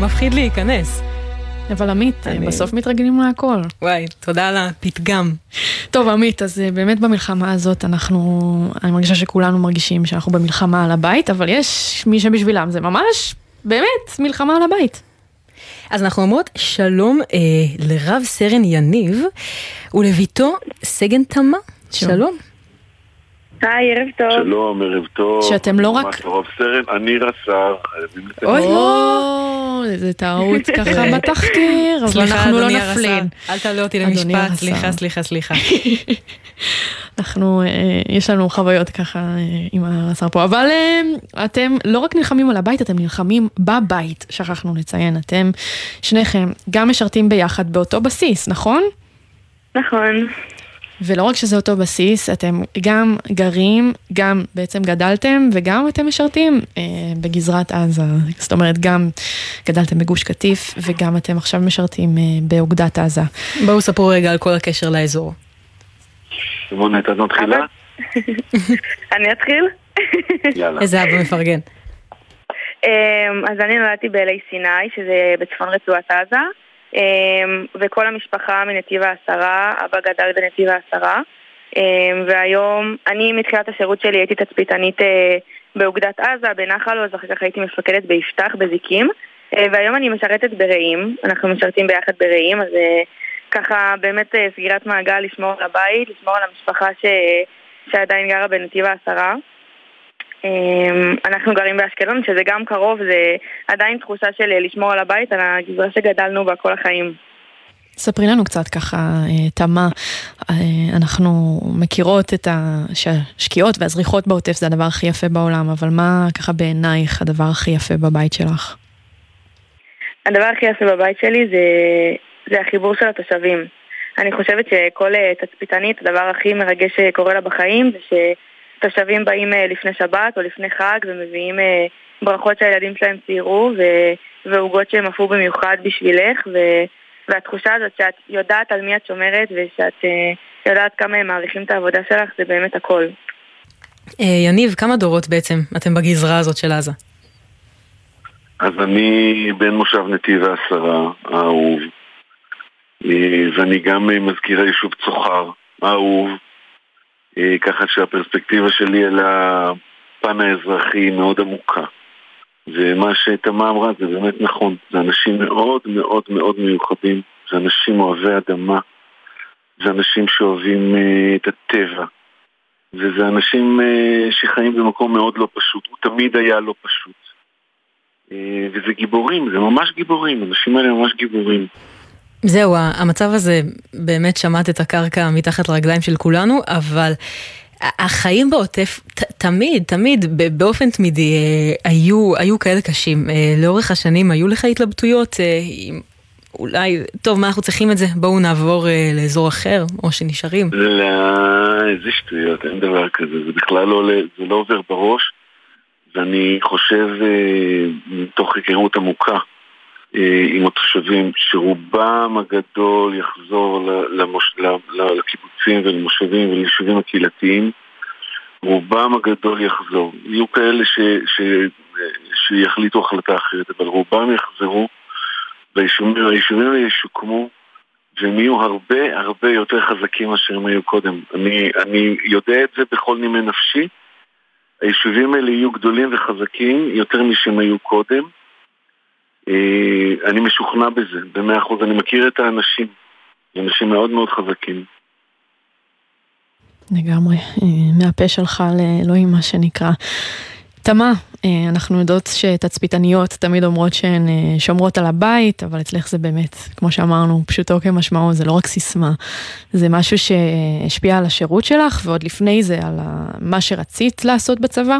מפחיד להיכנס. אבל עמית, אני... בסוף מתרגלים להכל. וואי, תודה על הפתגם. טוב, עמית, אז אה, באמת במלחמה הזאת אנחנו, אני מרגישה שכולנו מרגישים שאנחנו במלחמה על הבית, אבל יש מי שבשבילם זה ממש, באמת, מלחמה על הבית. אז אנחנו אומרות שלום אה, לרב סרן יניב ולביתו סגן תמה. שלום. היי, ערב טוב. שלום, ערב טוב. שאתם לא רק... רב סרן, אני רס"ר, לתת... אוי, לא, איזה טעות ככה בתחקיר, אבל אנחנו לא נפלין. אל תעלה אותי למשפט, סליחה, סליחה, סליחה. [laughs] אנחנו, אה, יש לנו חוויות ככה אה, עם הרס"ר פה, אבל אה, אתם לא רק נלחמים על הבית, אתם נלחמים בבית, שכחנו לציין, אתם שניכם גם משרתים ביחד באותו בסיס, נכון? נכון. ולא רק שזה אותו בסיס, אתם גם גרים, גם בעצם גדלתם וגם אתם משרתים אה, בגזרת עזה. זאת אומרת, גם גדלתם בגוש קטיף וגם אתם עכשיו משרתים אה, באוגדת עזה. בואו ספרו רגע על כל הקשר לאזור. שמעון, את מתחילה? [laughs] אני אתחיל? יאללה. איזה אבא מפרגן. אמ, אז אני נולדתי באלי סיני, שזה בצפון רצועת עזה. אמ, וכל המשפחה מנתיב העשרה, אבא גדל בנתיב העשרה. אמ, והיום, אני מתחילת השירות שלי הייתי תצפיתנית אה, באוגדת עזה, בנחל עוז, אחר כך הייתי מפקדת ביפתח, בזיקים. אה, והיום אני משרתת ברעים, אנחנו משרתים ביחד ברעים, אז אה, ככה באמת סגירת מעגל, לשמור על הבית, לשמור על המשפחה ש... שעדיין גרה בנתיב העשרה. אמ, אנחנו גרים באשקלון, שזה גם קרוב, זה עדיין תחושה של לשמור על הבית, על הגזרה שגדלנו בה כל החיים. ספרי לנו קצת ככה, אה, תמה, אה, אנחנו מכירות את השקיעות והזריחות בעוטף זה הדבר הכי יפה בעולם, אבל מה ככה בעינייך הדבר הכי יפה בבית שלך? הדבר הכי יפה בבית שלי זה, זה החיבור של התושבים. אני חושבת שכל אה, תצפיתנית, הדבר הכי מרגש שקורה לה בחיים זה ש... תושבים באים אה, לפני שבת או לפני חג ומביאים אה, ברכות שהילדים שלהם ציירו ועוגות שהם עפו במיוחד בשבילך ו... והתחושה הזאת שאת יודעת על מי את שומרת ושאת אה, יודעת כמה הם מעריכים את העבודה שלך זה באמת הכל. יניב, כמה דורות בעצם אתם בגזרה הזאת של עזה? אז אני בן מושב נתיב העשרה האהוב ואני גם מזכיר היישוב צוחר האהוב אה, ככה שהפרספקטיבה שלי על הפן האזרחי היא מאוד עמוקה. ומה שתמה אמרה זה באמת נכון, זה אנשים מאוד מאוד מאוד מיוחדים, זה אנשים אוהבי אדמה, זה אנשים שאוהבים uh, את הטבע, וזה אנשים uh, שחיים במקום מאוד לא פשוט, הוא תמיד היה לא פשוט. Uh, וזה גיבורים, זה ממש גיבורים, האנשים האלה ממש גיבורים. זהו, המצב הזה, באמת שמט את הקרקע מתחת לרגליים של כולנו, אבל החיים בעוטף ת, תמיד, תמיד, באופן תמידי, אה, היו, היו כאלה קשים. אה, לאורך השנים היו לך התלבטויות, אה, אולי, טוב, מה אנחנו צריכים את זה? בואו נעבור לאזור אחר, או שנשארים. לא, איזה שטויות, אין דבר כזה, זה בכלל לא, זה לא עובר בראש, ואני חושב, מתוך היכרות עמוקה, אה, עם התושבים, שרובם הגדול יחזור למוש... לקיבוצים ולמושבים וליישובים הקהילתיים, רובם הגדול יחזור. יהיו כאלה ש... ש... שיחליטו החלטה אחרת, אבל רובם יחזרו והיישובים האלה ישוקמו והם יהיו הרבה הרבה יותר חזקים מאשר הם היו קודם. אני, אני יודע את זה בכל נימי נפשי. היישובים האלה יהיו גדולים וחזקים יותר משהם היו קודם. אה, אני משוכנע בזה, במאה אחוז. אני מכיר את האנשים, אנשים מאוד מאוד חזקים. לגמרי, אה, מהפה שלך לאלוהים מה שנקרא. תמה, אה, אנחנו יודעות שתצפיתניות תמיד אומרות שהן שומרות על הבית, אבל אצלך זה באמת, כמו שאמרנו, פשוטו כמשמעו, זה לא רק סיסמה, זה משהו שהשפיע על השירות שלך, ועוד לפני זה על מה שרצית לעשות בצבא?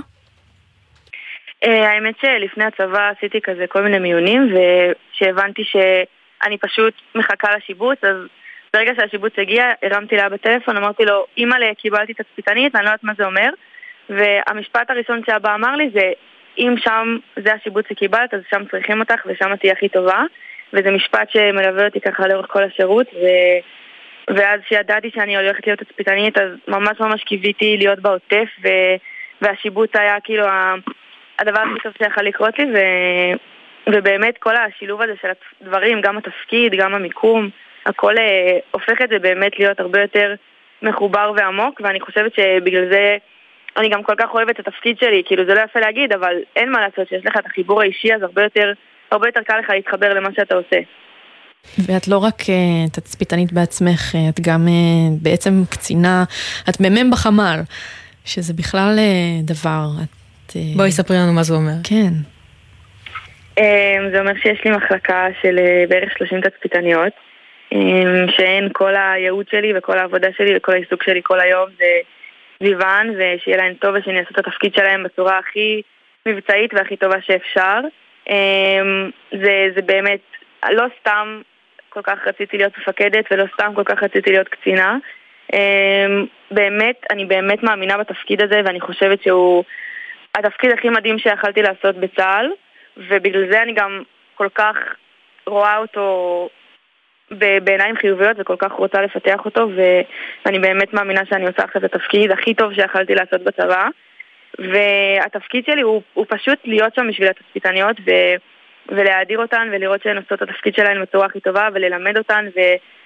אה, האמת שלפני הצבא עשיתי כזה כל מיני מיונים, וכשהבנתי שאני פשוט מחכה לשיבוץ, אז ברגע שהשיבוץ הגיע, הרמתי לה בטלפון, אמרתי לו, אימא'לה, קיבלתי תצפיתנית, אני לא יודעת מה זה אומר. והמשפט הראשון שאבא אמר לי זה, אם שם זה השיבוץ שקיבלת, אז שם צריכים אותך ושם תהיה הכי טובה. וזה משפט שמלווה אותי ככה לאורך כל השירות, ו... ואז כשידעתי שאני הולכת להיות תצפיתנית, אז ממש ממש קיוויתי להיות בעוטף, ו... והשיבוץ היה כאילו הדבר הכי טוב שיכול לקרות לי, ו... ובאמת כל השילוב הזה של הדברים, גם התפקיד, גם המיקום, הכל אה, הופך את זה באמת להיות הרבה יותר מחובר ועמוק, ואני חושבת שבגלל זה אני גם כל כך אוהבת את התפקיד שלי, כאילו זה לא יפה להגיד, אבל אין מה לעשות, שיש לך את החיבור האישי, אז הרבה יותר, הרבה יותר קל לך להתחבר למה שאתה עושה. ואת לא רק uh, תצפיתנית בעצמך, uh, את גם uh, בעצם קצינה, את מ"מ בחמ"ל, שזה בכלל uh, דבר. את, uh... בואי ספרי לנו מה זה אומר. כן. Um, זה אומר שיש לי מחלקה של uh, בערך 30 תצפיתניות, um, שהן כל הייעוד שלי וכל העבודה שלי וכל העיסוק שלי כל היום זה סביבן, ושיהיה להן טוב ושאני אעשה את התפקיד שלהן בצורה הכי מבצעית והכי טובה שאפשר. Um, זה, זה באמת, לא סתם כל כך רציתי להיות מפקדת ולא סתם כל כך רציתי להיות קצינה. אמ, באמת, אני באמת מאמינה בתפקיד הזה ואני חושבת שהוא התפקיד הכי מדהים שיכלתי לעשות בצה"ל ובגלל זה אני גם כל כך רואה אותו בעיניים חיוביות וכל כך רוצה לפתח אותו ואני באמת מאמינה שאני עושה עכשיו את התפקיד הכי טוב שיכלתי לעשות בצבא והתפקיד שלי הוא, הוא פשוט להיות שם בשביל התצפיתניות. ולהאדיר אותן ולראות שהן עושות את התפקיד שלהן בצורה הכי טובה וללמד אותן ו,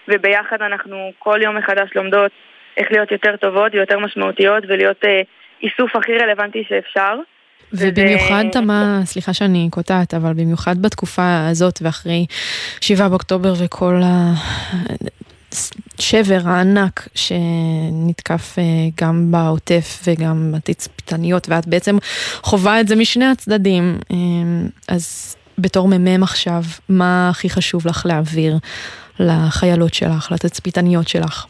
וביחד אנחנו כל יום מחדש לומדות איך להיות יותר טובות ויותר משמעותיות ולהיות אה, איסוף הכי רלוונטי שאפשר. ובמיוחד, תמה. סליחה שאני קוטעת, אבל במיוחד בתקופה הזאת ואחרי 7 באוקטובר וכל השבר הענק שנתקף אה, גם בעוטף וגם בתצפיתניות, ואת בעצם חווה את זה משני הצדדים. אה, אז בתור מ"מ עכשיו, מה הכי חשוב לך להעביר לחיילות שלך, לתצפיתניות שלך?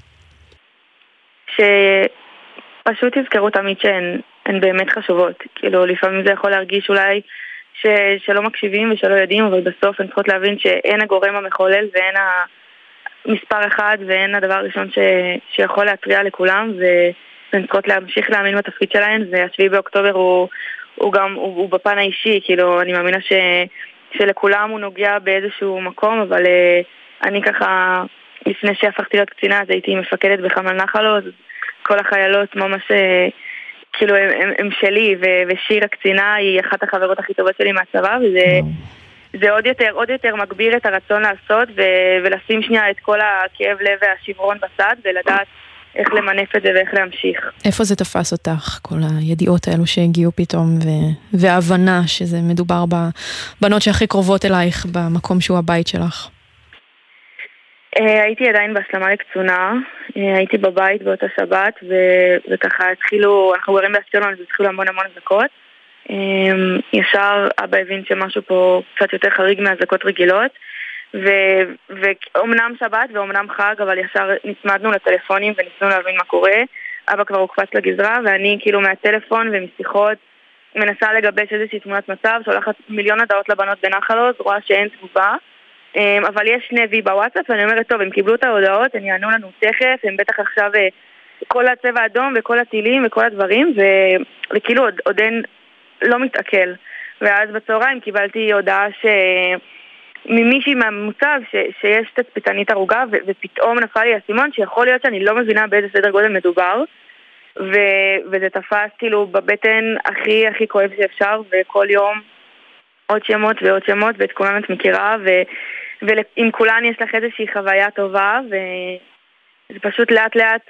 שפשוט תזכרו תמיד שהן באמת חשובות. כאילו, לפעמים זה יכול להרגיש אולי ש, שלא מקשיבים ושלא יודעים, אבל בסוף הן צריכות להבין שאין הגורם המחולל ואין המספר אחד ואין הדבר הראשון ש, שיכול להתריע לכולם, והן צריכות להמשיך להאמין בתפקיד שלהן, והשביעי באוקטובר הוא, הוא גם, הוא, הוא בפן האישי, כאילו, אני מאמינה ש... שלכולם הוא נוגע באיזשהו מקום, אבל uh, אני ככה, לפני שהפכתי להיות קצינה, אז הייתי מפקדת בחמ"ל נחל עוז, כל החיילות ממש, כאילו, הם, הם, הם שלי, ו, ושיר הקצינה היא אחת החברות הכי טובות שלי מהצבא, וזה... זה עוד יותר, עוד יותר מגביר את הרצון לעשות ו- ולשים שנייה את כל הכאב לב והשברון בצד ולדעת איך למנף את זה ואיך להמשיך. איפה זה תפס אותך, כל הידיעות האלו שהגיעו פתאום, ו- וההבנה שזה מדובר בבנות שהכי קרובות אלייך במקום שהוא הבית שלך? אה, הייתי עדיין בהסלמה לקצונה, אה, הייתי בבית באותה שבת, ו- וככה התחילו, אנחנו גרים באסטרלון, אז התחילו המון המון אזעקות. אה, ישר אבא הבין שמשהו פה קצת יותר חריג מאזעקות רגילות. ואומנם שבת ואומנם חג, אבל ישר נצמדנו לטלפונים וניסינו להבין מה קורה. אבא כבר הוקפץ לגזרה, ואני כאילו מהטלפון ומשיחות מנסה לגבש איזושהי תמונת מצב, שולחת מיליון הודעות לבנות בנחל עוז, רואה שאין תגובה. אמ, אבל יש שני וי בוואטסאפ, ואני אומרת, טוב, הם קיבלו את ההודעות, הם יענו לנו תכף, הם בטח עכשיו אה, כל הצבע האדום וכל הטילים וכל הדברים, ו... וכאילו עוד, עוד אין, לא מתעכל. ואז בצהריים קיבלתי הודעה ש... ממישהי מהמוצב ש, שיש תצפיתנית הרוגה ו, ופתאום נפל לי האסימון שיכול להיות שאני לא מבינה באיזה סדר גודל מדובר ו, וזה תפס כאילו בבטן הכי הכי כואב שאפשר וכל יום עוד שמות ועוד שמות ואת כולם את מכירה ו, ועם כולן יש לך איזושהי חוויה טובה וזה פשוט לאט לאט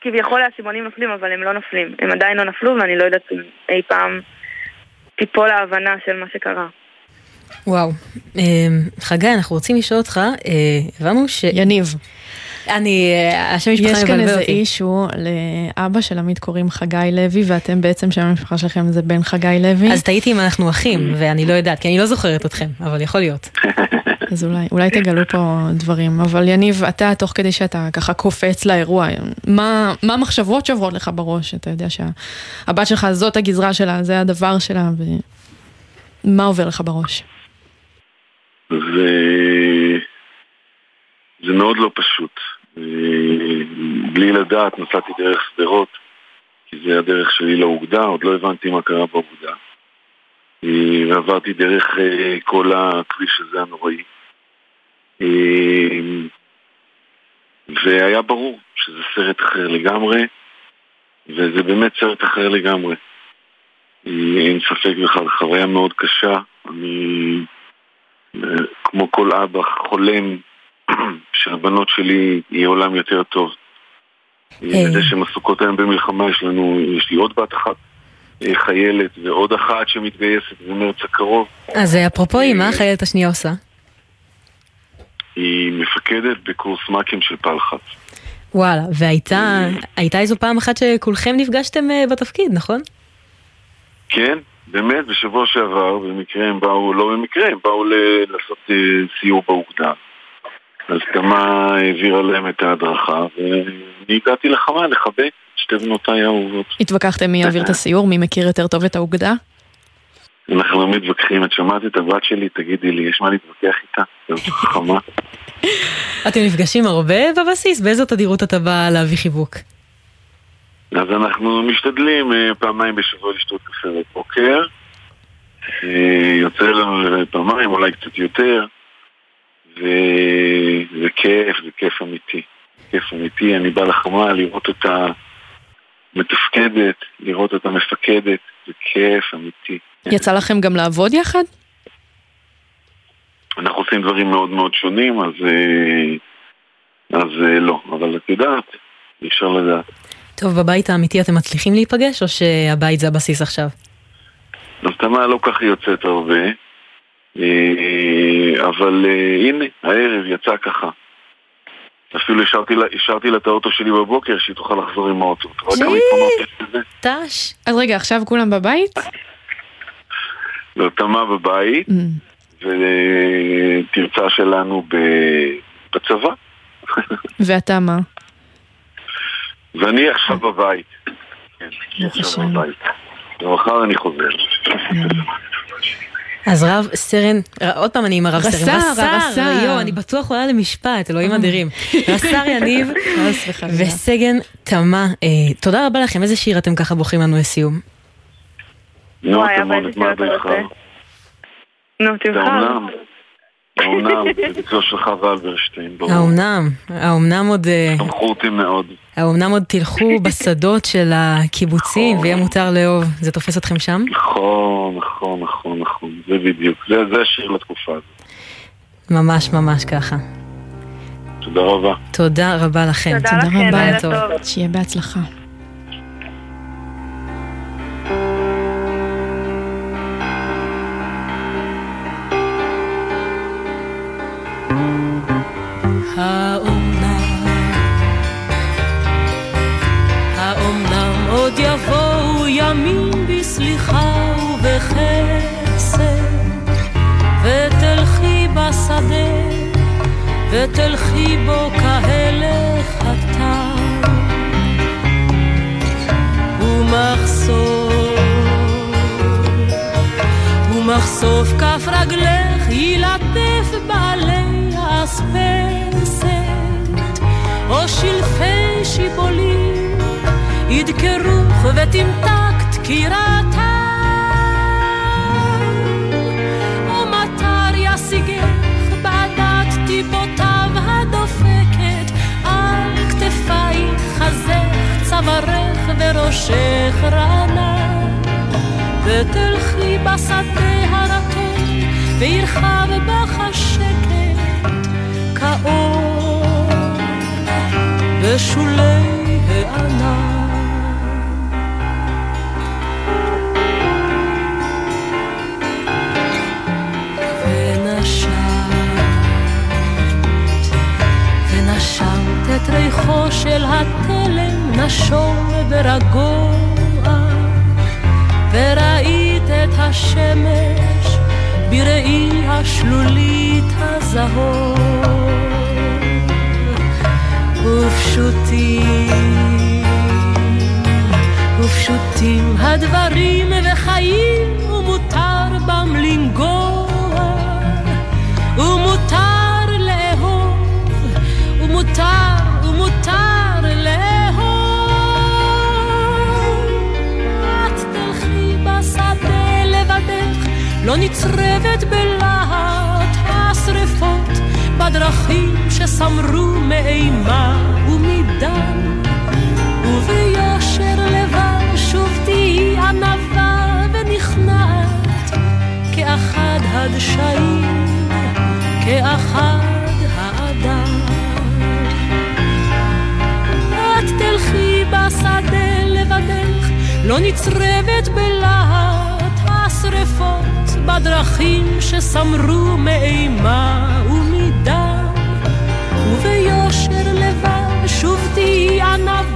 כביכול האסימונים נופלים אבל הם לא נופלים הם עדיין לא נפלו ואני לא יודעת אם אי פעם תיפול ההבנה של מה שקרה וואו. אמ, חגי, אנחנו רוצים לשאול אותך, אה, הבנו ש... יניב. אני, אה, השם משפחה מבלבל אותי. יש כאן איזה אישו, לאבא של עמית קוראים חגי לוי, ואתם בעצם, שם המשפחה שלכם זה בן חגי לוי. אז טעיתי אם אנחנו אחים, ואני לא יודעת, כי אני לא זוכרת אתכם, אבל יכול להיות. [laughs] אז אולי, אולי תגלו פה דברים. אבל יניב, אתה, תוך כדי שאתה ככה קופץ לאירוע, מה, מה המחשבות שעוברות לך בראש? אתה יודע שהבת שלך, זאת הגזרה שלה, זה הדבר שלה, ומה עובר לך בראש? וזה מאוד לא פשוט. בלי לדעת נסעתי דרך שדרות, כי זה הדרך שלי לאוגדה, עוד לא הבנתי מה קרה באוגדה. ועברתי דרך אה, כל הכביש הזה הנוראי. והיה ברור שזה סרט אחר לגמרי, וזה באמת סרט אחר לגמרי. אין ספק בכלל, חוויה מאוד קשה. אני, אה, כמו כל אבא, חולם [clears throat] שהבנות שלי יהיה עולם יותר טוב. אה. זה שהן עסוקות היום במלחמה, יש לנו, יש לי עוד בת אחת, אה, חיילת, ועוד אחת שמתגייסת במרץ הקרוב. אז אה, אפרופו, מה החיילת השנייה עושה? היא מפקדת בקורס מ"כים של פלחץ. וואלה, והייתה הייתה איזו פעם אחת שכולכם נפגשתם אה, בתפקיד, נכון? כן, באמת, בשבוע שעבר, במקרה הם באו, לא במקרה, הם באו לעשות אה, סיור באוגדה. אז תמה העבירה להם את ההדרכה, ואני הגעתי לחמה לחבק את שתי בנותיי האהובות. התווכחתם מי יעביר את הסיור, מי מכיר יותר טוב את האוגדה? אנחנו לא מתווכחים, את שמעת את הבת שלי, תגידי לי, יש מה להתווכח איתה? זו חכמה. אתם נפגשים הרבה בבסיס? באיזו תדירות אתה בא להביא חיבוק? אז אנחנו משתדלים אה, פעמיים בשבוע לשתות קפה בבוקר. אה, יוצא לנו פעמיים, אולי קצת יותר. וזה כיף, זה כיף אמיתי. כיף אמיתי, אני בא לחמה לראות אותה מתפקדת, לראות אותה מפקדת, זה כיף אמיתי. יצא לכם גם לעבוד יחד? אנחנו עושים דברים מאוד מאוד שונים, אז, אה, אז אה, לא. אבל את יודעת, אי אפשר לדעת. טוב, בבית האמיתי אתם מצליחים להיפגש, או שהבית זה הבסיס עכשיו? אז תמה לא ככה יוצאת הרבה, אבל אה, הנה, הערב יצא ככה. אפילו השארתי לה, השארתי לה את האוטו שלי בבוקר, שהיא תוכל לחזור עם האוטו. טאש. אז רגע, עכשיו כולם בבית? לא, תמה בבית, ותרצה שלנו בצבא. [laughs] ואתה מה? ואני עכשיו בבית. כן, עכשיו בבית. ומחר אני חוזר. אז רב סרן, עוד פעם אני עם הרב רס"ר, סרן, רס"ר, רס"ר. יואו, אני בטוח עולה למשפט, אלוהים אדירים. רס"ר יניב. [laughs] וסגן תמה, אה, תודה רבה לכם, איזה שיר אתם ככה בוחרים לנו לסיום? נו, שיר אתה לך. רוצה? נו, תבחר. האומנם? האומנם, זה ביצוע של חווה אלברשטיין, ברור. האומנם, האומנם עוד, אה, תמכו אותי מאוד. האומנם עוד תלכו [laughs] בשדות של הקיבוצים ויהיה מותר לאהוב, זה תופס אתכם שם? נכון, נכון, נכון, נכון. זה בדיוק. זה זה השיר לתקופה הזאת. ממש ממש ככה. תודה רבה. תודה רבה לכם. תודה לכם, לילה לילה טוב. טוב. שיהיה בהצלחה. האומנם, האומנם עוד יבואו ימים בסליחה ובחסד, ותלכי בו כהלך הטל, ומחשוף, ומחשוף כף רגלך ילטף בעלי אספסת, או שלפי שיבולים, ידקרוך ותמתק דקירתה. וראשך רענן. ותלכי בשדה הרטון, וירחב בך השקט כאור בשולי הענן. את ריחו של התלם נשום ורגוע. וראית את השמש בראי השלולית הזהוב ופשוטים, ופשוטים הדברים וחיים ומותר בם לנגוע ומותר לאהוב ומותר לא נצרבת בלהט השרפות, בדרכים שסמרו מאימה ומדם, וביושר לבן שוב תהיי ענווה הדשאים, כאחד האדם. את תלכי בשדה לבדך, לא נצרבת בלהט השרפות, בדרכים שסמרו מאימה ומדם, וביושר לבד שוב תהי ענווה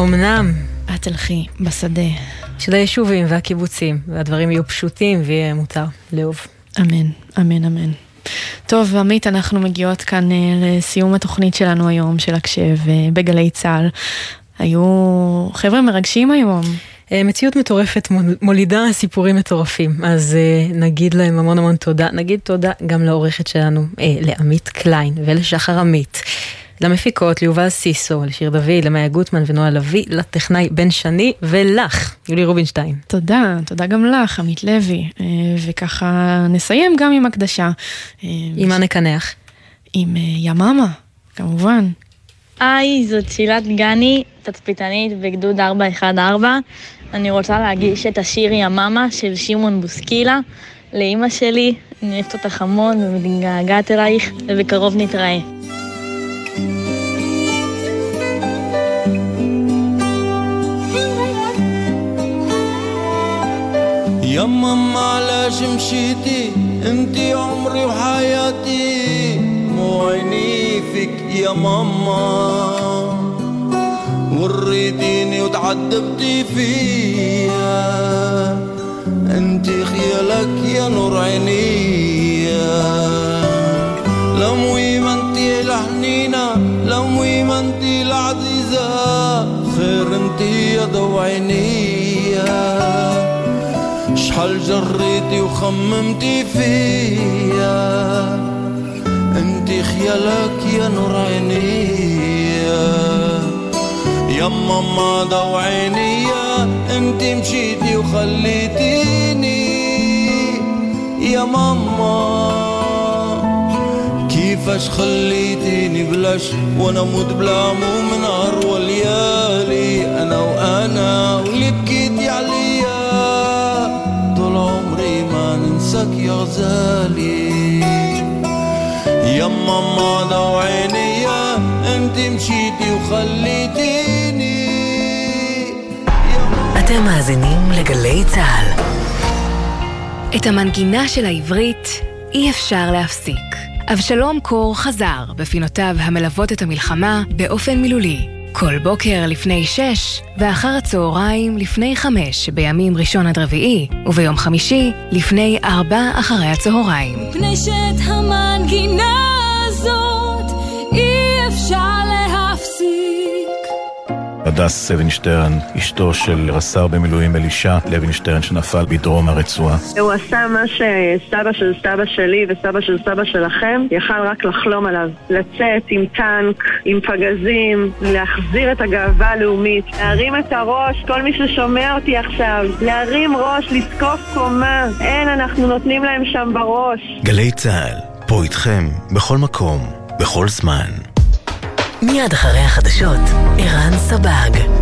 האומנם? את תלכי בשדה. של היישובים והקיבוצים, והדברים יהיו פשוטים ויהיה מותר לאהוב. אמן, אמן, אמן. טוב, עמית, אנחנו מגיעות כאן אה, לסיום התוכנית שלנו היום, של הקשב, אה, בגלי צה"ל. היו חבר'ה מרגשים היום. אה, מציאות מטורפת מול- מולידה סיפורים מטורפים, אז נגיד להם המון המון תודה. נגיד תודה גם לעורכת שלנו, לעמית קליין ולשחר עמית. למפיקות, ליובל סיסו, לשיר דוד, למאיה גוטמן ונועה לביא, לטכנאי בן שני ולך, יולי רובינשטיין. תודה, תודה גם לך, עמית לוי. אה, וככה נסיים גם עם הקדשה. אה, עם מה נקנח? עם אה, יממה, כמובן. היי, זאת שילת גני, תצפיתנית בגדוד 414. אני רוצה להגיש את השיר יממה של שמעון בוסקילה לאימא שלי. אני אוהבת אותך המון ומתגעגעת אלייך, ובקרוב נתראה. يما معلش مشيتي انتي عمري وحياتي. مو عيني فيك يا ماما. وريتيني وتعذبتي فيا. انتي خيالك يا نور عيني. شحال جريتي وخممتي فيا. انتي خيالك يا نور عيني يا ماما ضو عيني انتي مشيتي وخليتيني. يا ماما كيفاش خليتيني بلاش؟ وأنا موت بلا مو من نهار وليالي أنا وأنا واللي ما ننساك يا غزالي يا ماما ضو عيني انت مشيتي وخليتيني אתם מאזינים לגלי צה"ל. את המנגינה של העברית אי אפשר להפסיק. אבשלום קור חזר בפינותיו המלוות את המלחמה באופן מילולי. כל בוקר לפני שש, ואחר הצהריים לפני חמש בימים ראשון עד רביעי, וביום חמישי לפני ארבע אחרי הצהריים. מפני שאת המנגינה הדס לוינשטרן, אשתו של רס"ר במילואים אלישע לוינשטרן שנפל בדרום הרצועה. הוא עשה מה שסבא של סבא שלי וסבא של סבא שלכם יכל רק לחלום עליו. לצאת עם טנק, עם פגזים, להחזיר את הגאווה הלאומית, להרים את הראש, כל מי ששומע אותי עכשיו, להרים ראש, לזקוף קומה. אין, אנחנו נותנים להם שם בראש. גלי צה"ל, פה איתכם, בכל מקום, בכל זמן. מיד אחרי החדשות, ערן סבג.